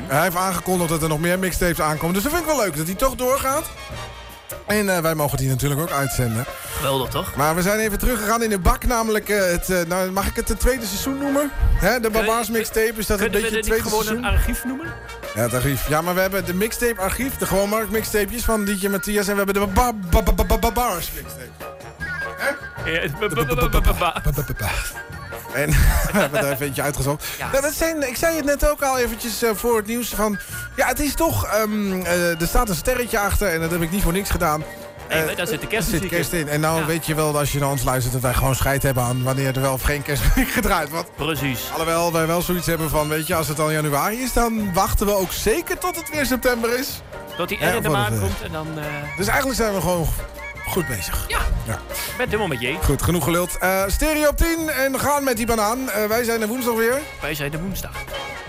Hij heeft aangekondigd dat er nog meer mixtapes aankomen. Dus dat vind ik wel leuk dat hij toch doorgaat. En eh, wij mogen die natuurlijk ook uitzenden. Geweldig, toch? Maar we zijn even teruggegaan in de bak. Namelijk, eh, het, eh, nou, mag ik het het tweede seizoen noemen? Hè, de Barbaars mixtape. Is dat een beetje het tweede gewoon seizoen? een archief noemen? Ja, het archief. Ja, maar we hebben de mixtape archief. De gewoon Mark mixtapejes van DJ Matthias. En we hebben de ba- ba- ba- ba- ba- Barbaars mixtape. Ja, het- En we hebben er even eentje uitgezocht. Ja. Nou, dat zijn, ik zei het net ook al eventjes eh, voor het nieuws van... Ja, het is toch... ehm, eh, er staat een sterretje achter en dat heb ik niet voor niks gedaan. Nee, Eh, daar zit de er kerstmuziek kerst in. En nou Ja. weet je wel, als je naar ons luistert... dat wij gewoon scheid hebben aan wanneer er wel of geen kerstmuziek gedraaid wordt. Precies. Alhoewel wij wel zoiets hebben van... weet je, als het al januari is... dan wachten we ook zeker tot het weer september is. Dat die Ja, in de maand het, komt en dan... Dus eigenlijk zijn we gewoon goed bezig. Ja, Ja. ik ben het helemaal met je. Goed, genoeg geluld. Eh, stereo op 10 en gaan met die banaan. Eh, wij zijn er woensdag weer. Wij zijn de woensdag.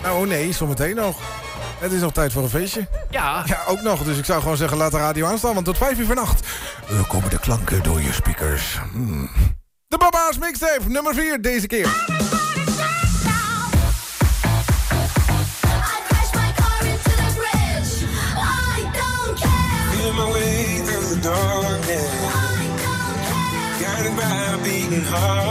Nou, nee, zometeen nog. Het is nog tijd voor een feestje. Ja, Ja, ook nog. Dus ik zou gewoon zeggen, laat de radio aanstaan. Want tot 5 uur vannacht uh, komen de klanken door je speakers. Hmm. De Barbaars Mixtape, nummer 4 deze keer. Heart.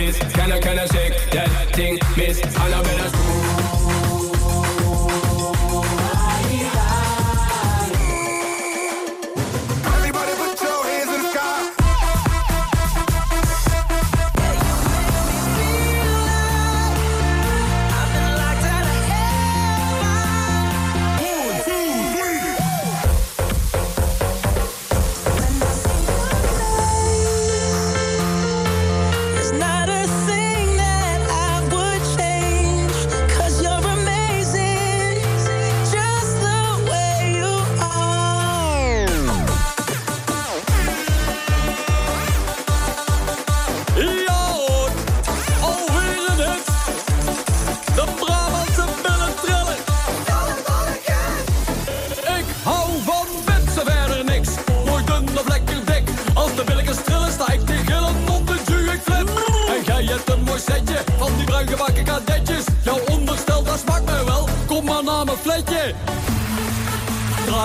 miss. Can I, can I shake that thing, miss? And I better screw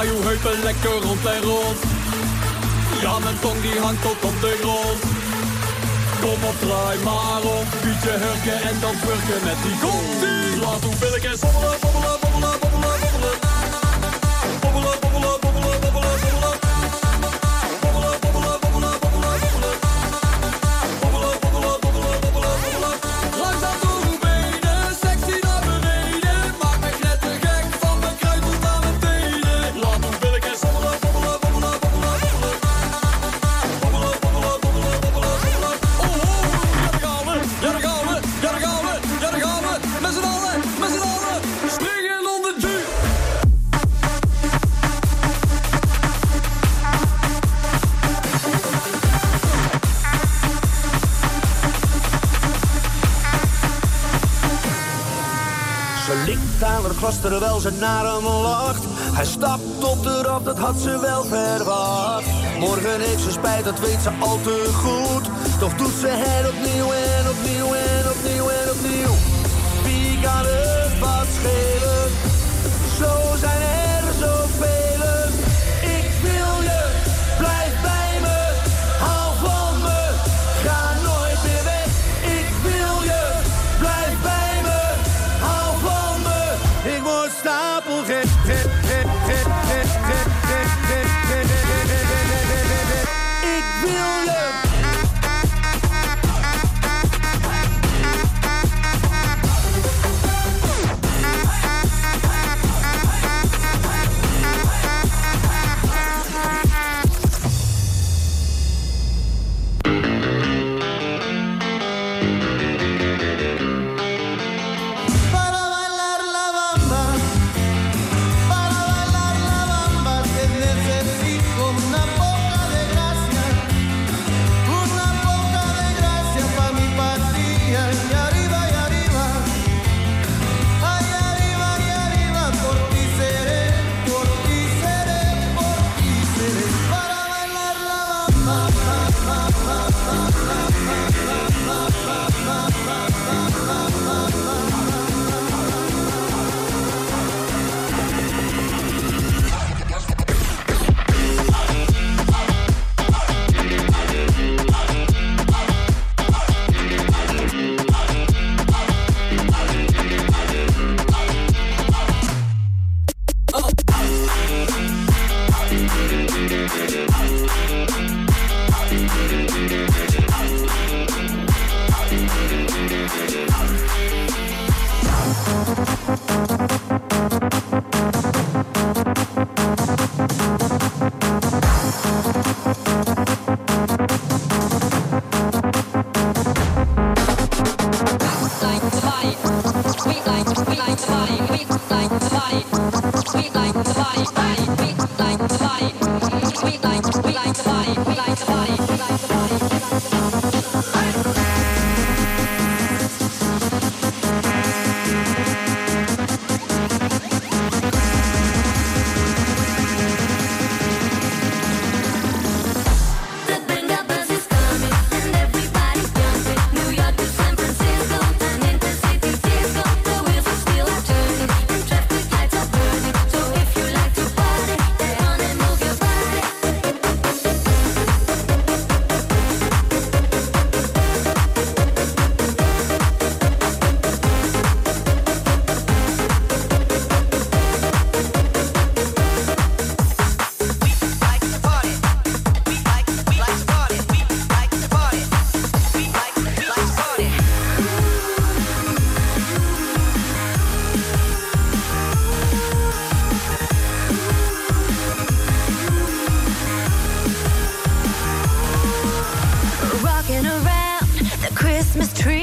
draai uw heupen lekker rond en rond. Ja, mijn tong die hangt tot op de grond. Kom op, draai maar op. Pietje hurken en dan hurken met die gong. Laat hoe wil ik en zonder bobbelen, terwijl ze naar hem lacht. Hij stapt op de rand, dat had ze wel verwacht. Morgen heeft ze spijt, dat weet ze al te goed. Toch doet ze het opnieuw en opnieuw. Christmas tree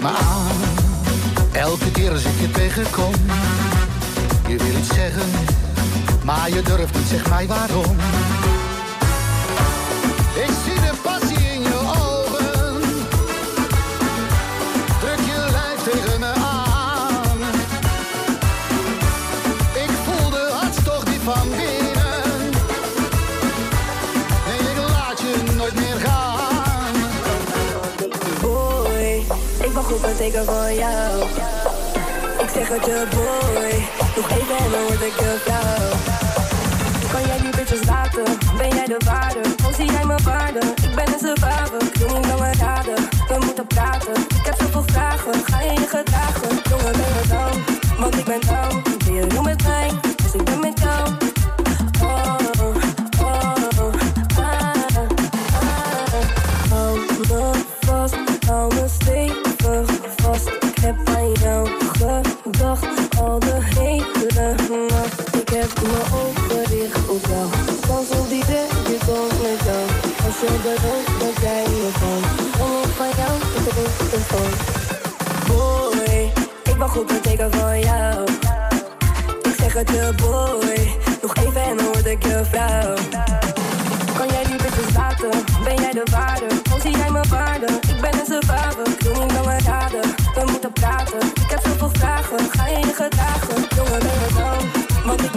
Maar. Elke keer als ik je tegenkom, je wil iets zeggen, maar je durft niet, zeg mij waarom. jou. Ik zeg het je boy, nog even en dan word ik je. Kan jij die bitches laten, ben jij de waarde? Hoe zie jij mijn waarde? Ik ben een survivor, ik doe niet langer raden. We moeten praten, ik heb zoveel vragen. Ga je je gedragen? Jongen, ben je dan, Want ik ben dan. Wil je noemen met mij? Dus ik ben met jou.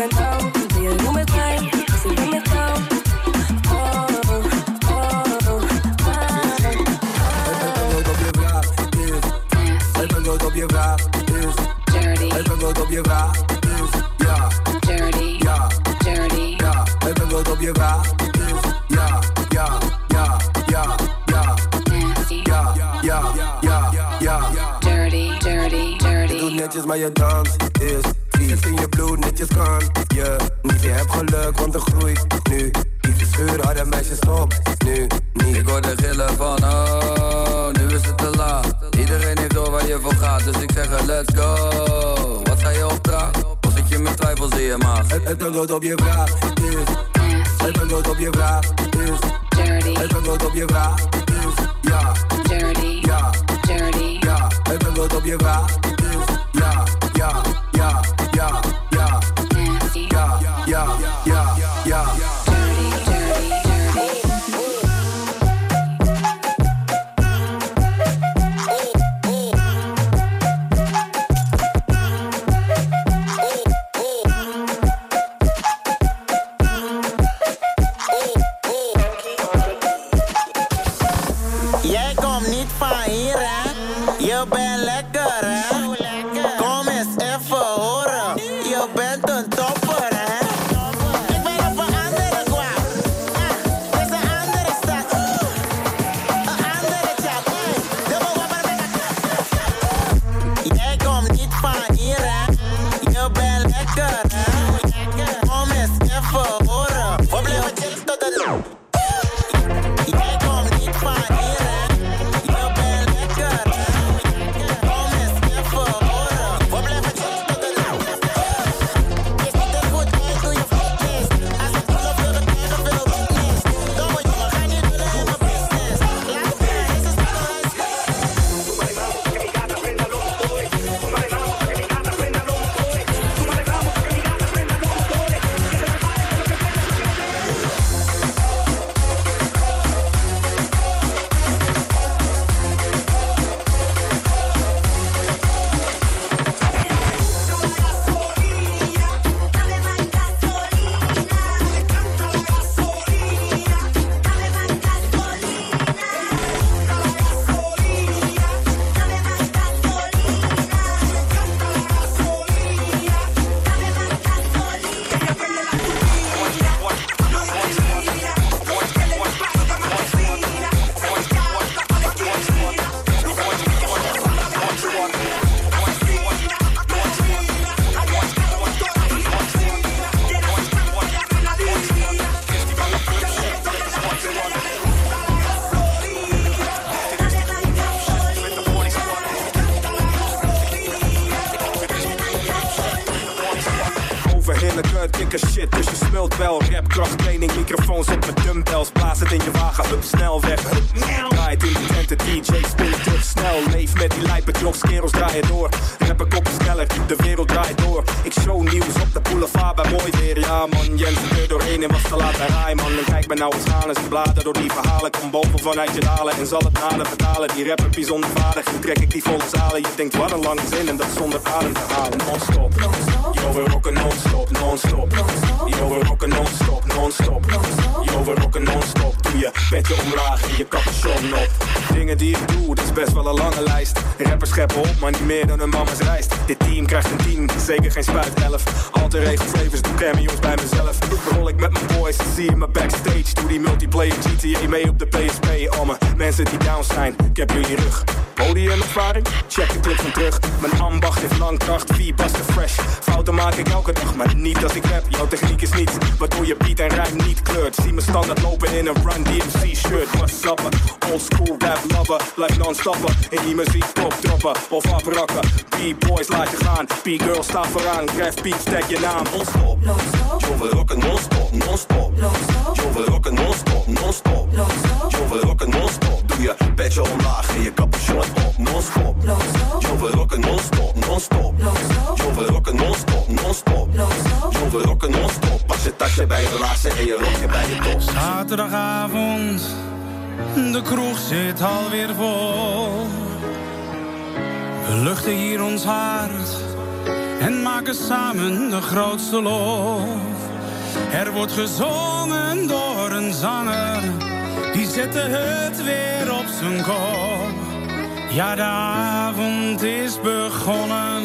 and I tobie wraz i ty. Będą tobie wraz. Vanuit je dalen en zal het naden vertalen. Die rapper bijzonder vaardig, trek ik die volle zalen. Je denkt wat een lange zin en dat zonder adem te halen. Non-stop, yo we rocken non-stop, non-stop. Yo we rocken non-stop, non-stop. Yo we rocken non-stop. Doe je petje omlaag en je capuchon op. Dingen die ik doe, dat is best wel een lange lijst. Rappers scheppen op, maar niet meer dan een mama's rijst. Dit team krijgt een team, zeker geen spuit elf. Altijd regelgevers, doe cameo's bij mezelf. Rol ik met mijn boys, zie je me backstage. Doe die multiplayer GTA mee op de PSP. Al mijn mensen die down zijn, ik heb jullie rug. Podiumervaring? Check de clip van terug. Mijn ambacht heeft lang kracht, vier bassen fresh. Fouten maak ik elke dag, maar niet als ik rap. Jouw techniek is niets, waardoor je beat en rijm niet kleurt. Zie me standaard lopen in een Run DMC shirt. What's up, old school rap lover. Blijf non-stoppen, in die muziek top droppen of afrakken. B-boys laat je gaan, B-girls staan vooraan. Krijg beats, tag je naam. Non-stop, yo we rocken non-stop, non-stop. Yo we rocken non-stop, non-stop. Yo we rocken non-stop. Doe je petje omlaag en je capuchon op, non-stop. Yo we rocken non-stop, non-stop. Yo we rocken non-stop, non-stop. Yo we rocken non-stop. Pas je tasje bij je laarzen en je rokje bij je top. Zaterdagavond, de kroeg zit alweer vol. Luchten hier ons hart en maken samen de grootste lof. Er wordt gezongen door een zanger, die zette het weer op zijn kop. Ja, de avond is begonnen,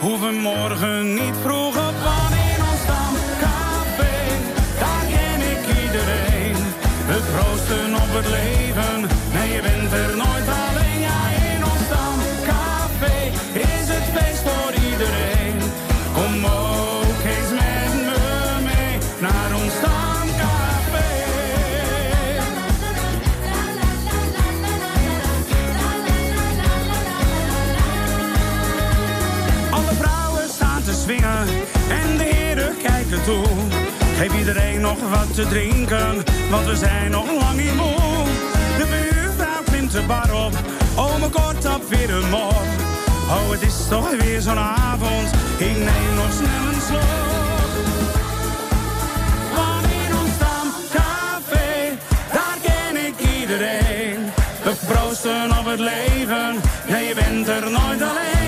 hoeven morgen niet vroeg op, iedereen. We proosten op het leven, nee je bent er nooit alleen. Geef iedereen nog wat te drinken, want we zijn nog lang niet moe. De buurvrouw klimt de bar op, ome kort op weer een mop. Oh, het is toch weer zo'n avond, ik neem nog snel een slok. We proosten op het leven, nee je bent er nooit alleen.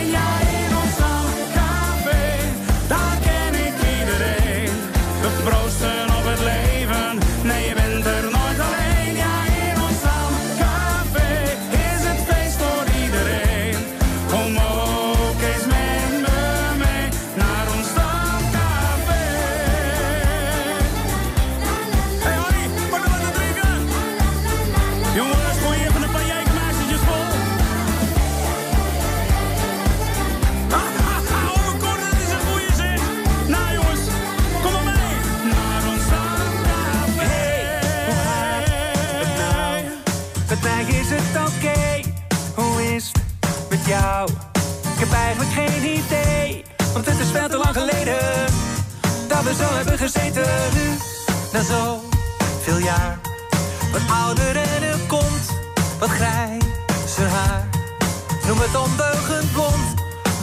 Zo hebben gezeten. Nu, na zo veel jaar, wat ouder en er komt wat grijzer haar. Noem het ondeugend blond,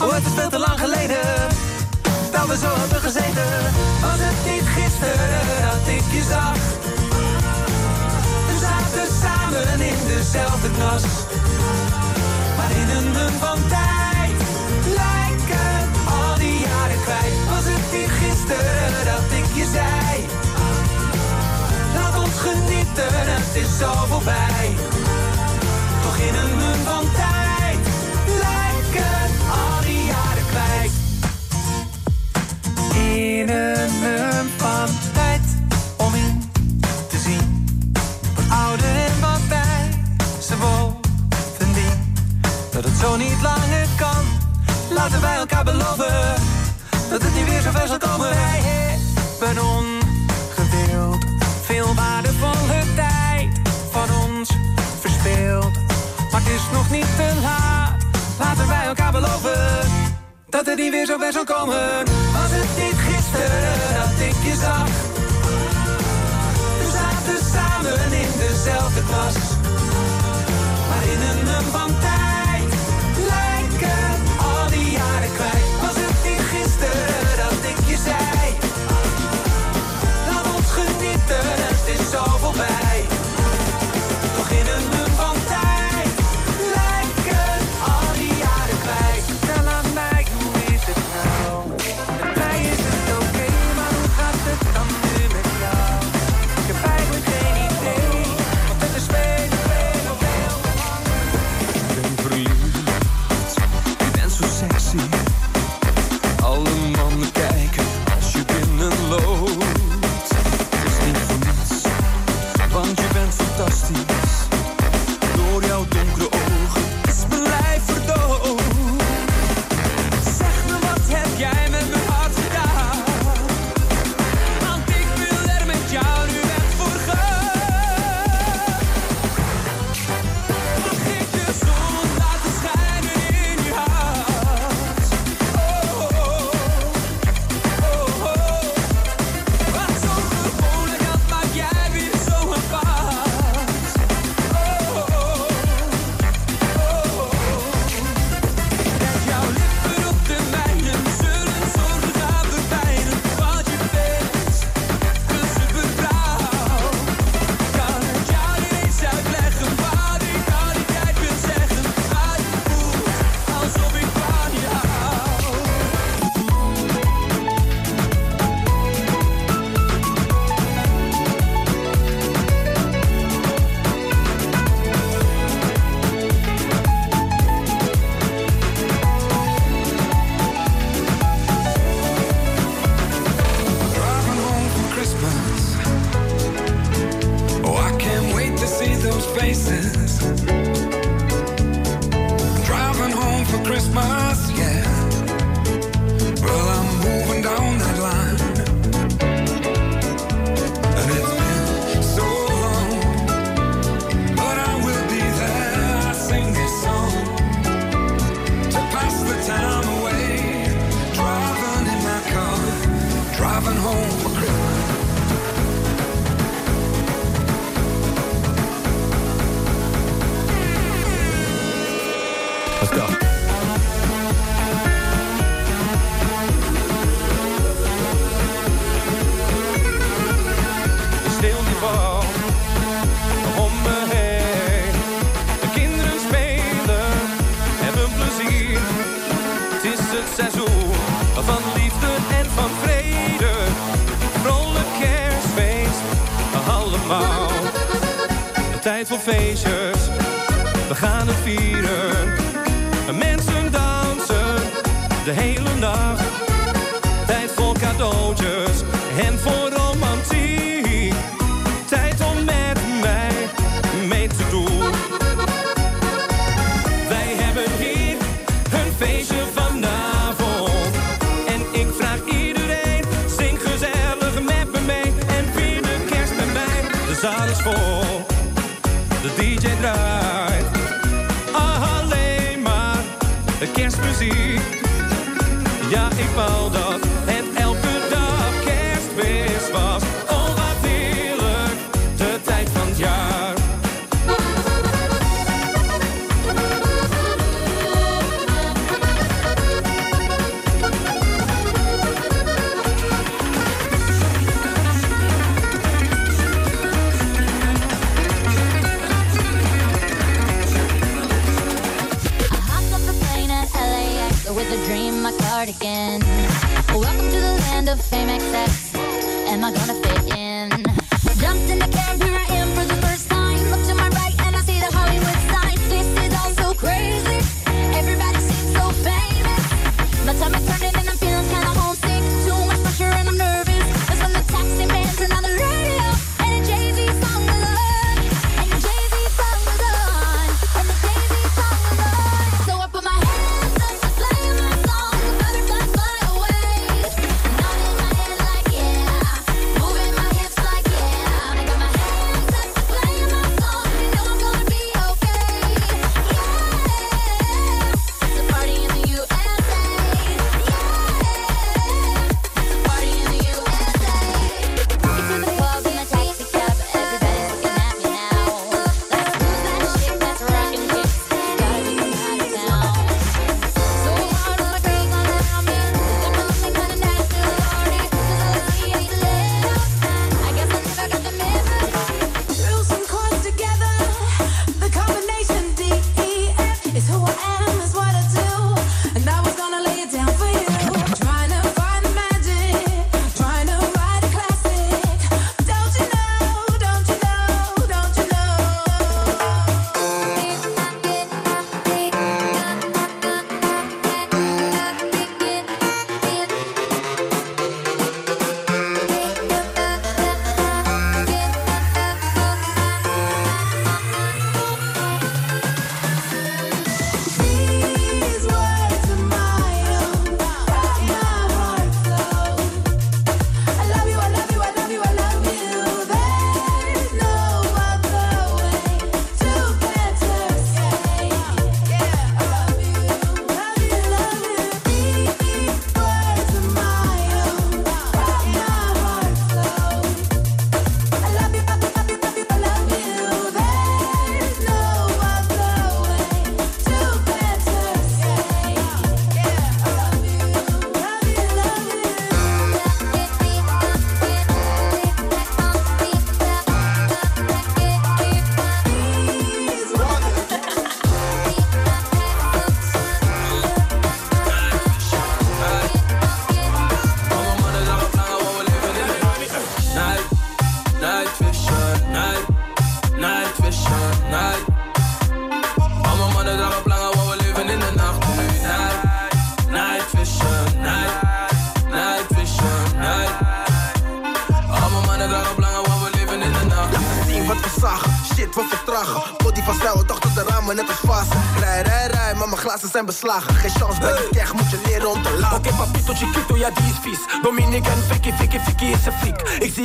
oh het is veel te lang geleden dat we zo hebben gezeten. Was het niet gisteren dat ik je zag? We zaten samen in dezelfde klas. Maar in een van dat ik je zei? Laat ons genieten, het is zo voorbij. Toch in een munt van tijd lijken al die jaren kwijt. In een munt van tijd om in te zien. Wat ouder en wat bij ze bovendien. Dat het zo niet langer kan. Laten wij elkaar beloven dat het niet weer zo ver zal komen. Wij hebben ongedeeld veel waardevolle tijd van ons verspeeld. Maar het is nog niet te laat, laten wij elkaar beloven dat het niet weer zo ver zal komen. Was het niet gisteren dat ik je zag? We zaten samen in dezelfde klas, maar in een van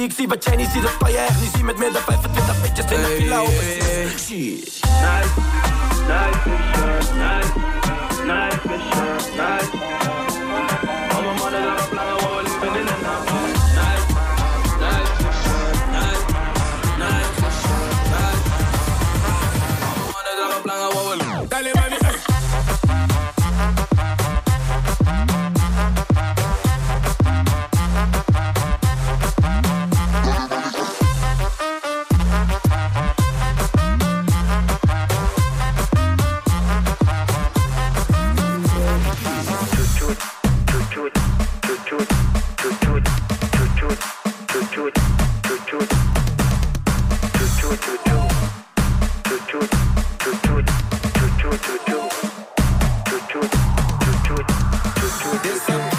ik zie wat jij niet ziet, dat kan je echt niet zien met meer 5 Listen.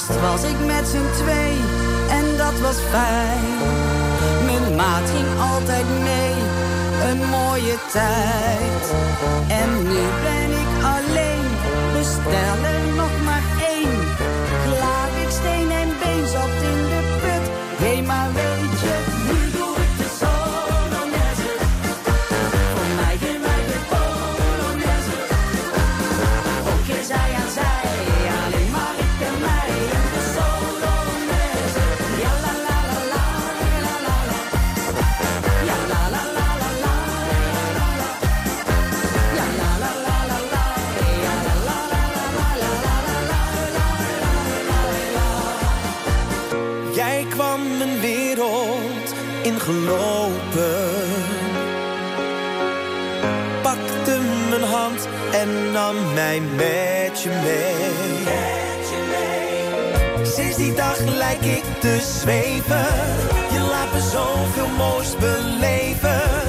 Eerst was ik met z'n twee en dat was fijn. Mijn maat ging altijd mee, een mooie tijd. En nu ben ik alleen, bestellen. nam mij met je. Met je mee. Sinds die dag lijk ik te zweven. Je laat me zoveel moois beleven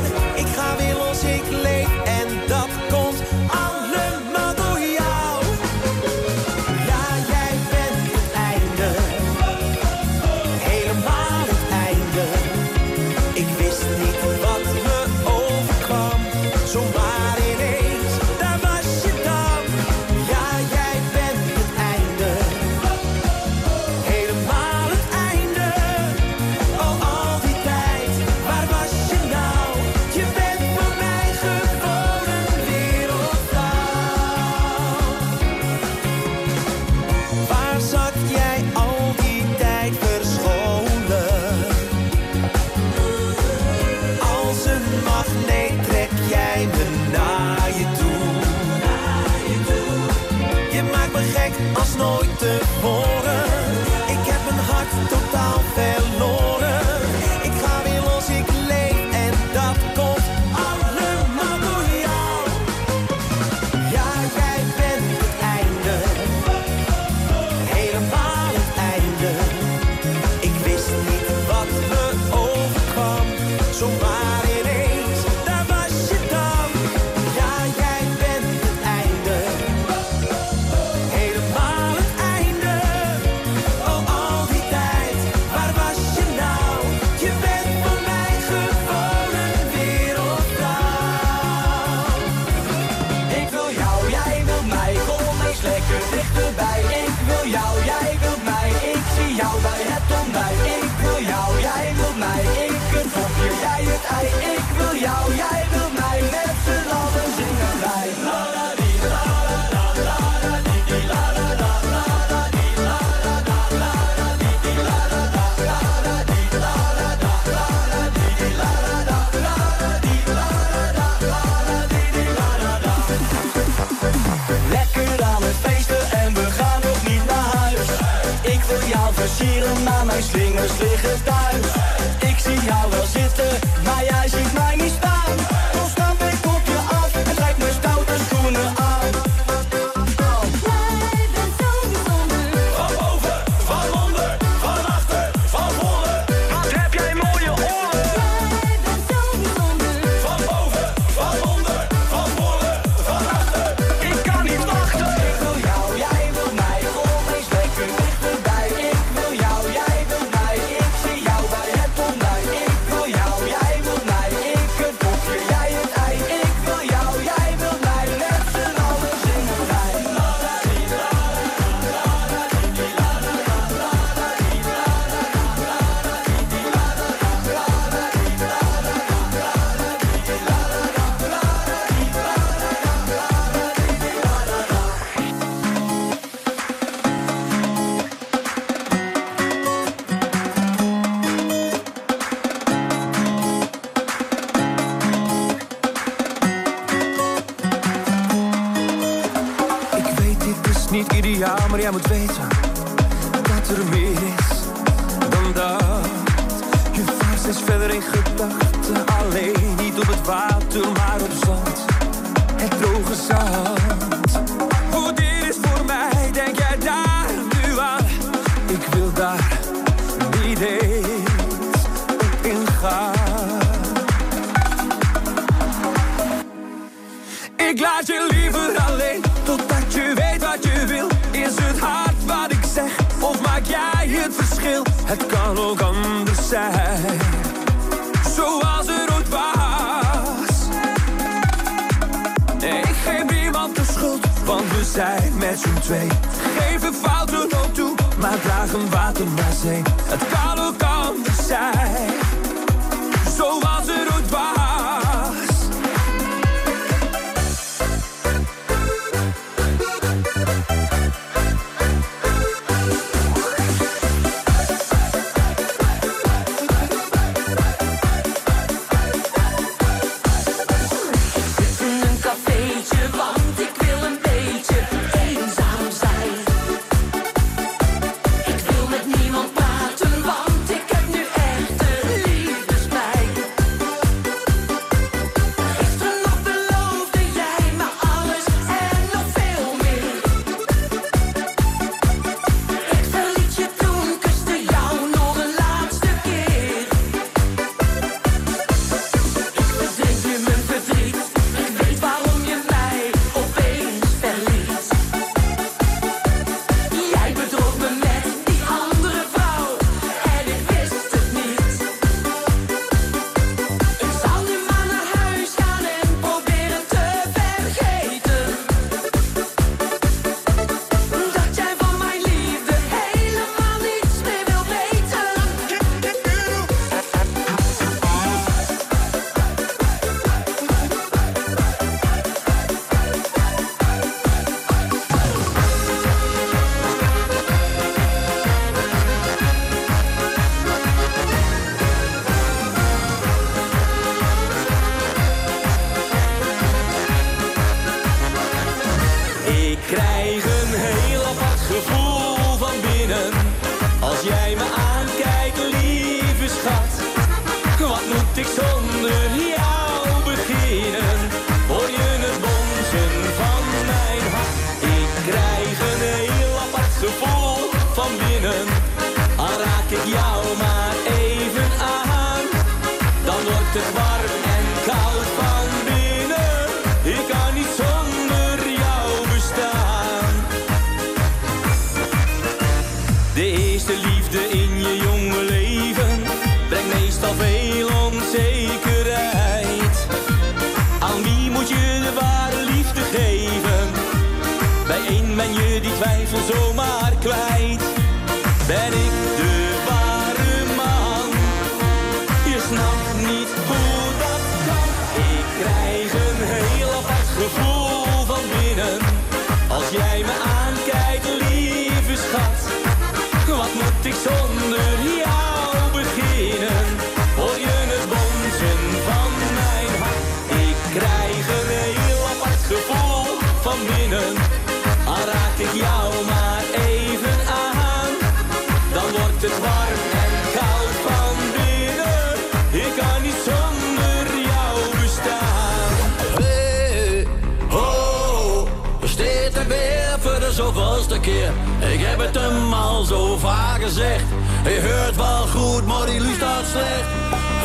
gezegd. Je hoort wel goed, maar die lust staat slecht.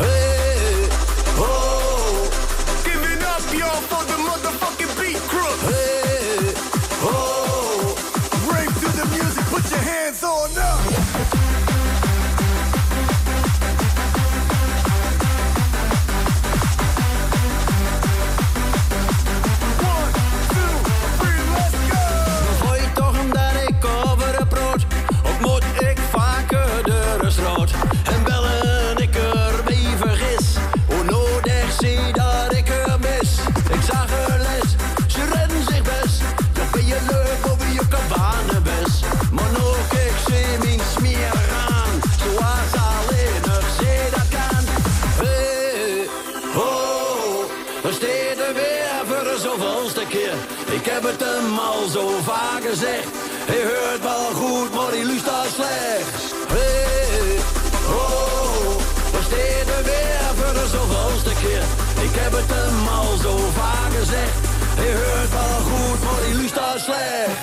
Hey, oh. Give it up, yo, for the motherfucker. zo vaak gezegd. Hij hoort wel goed, maar die luistert slecht. Hey, oh, we staan weer voor de zoveelste keer. Ik heb het hem al zo vaak gezegd. Hij hoort wel goed, maar die luistert slecht.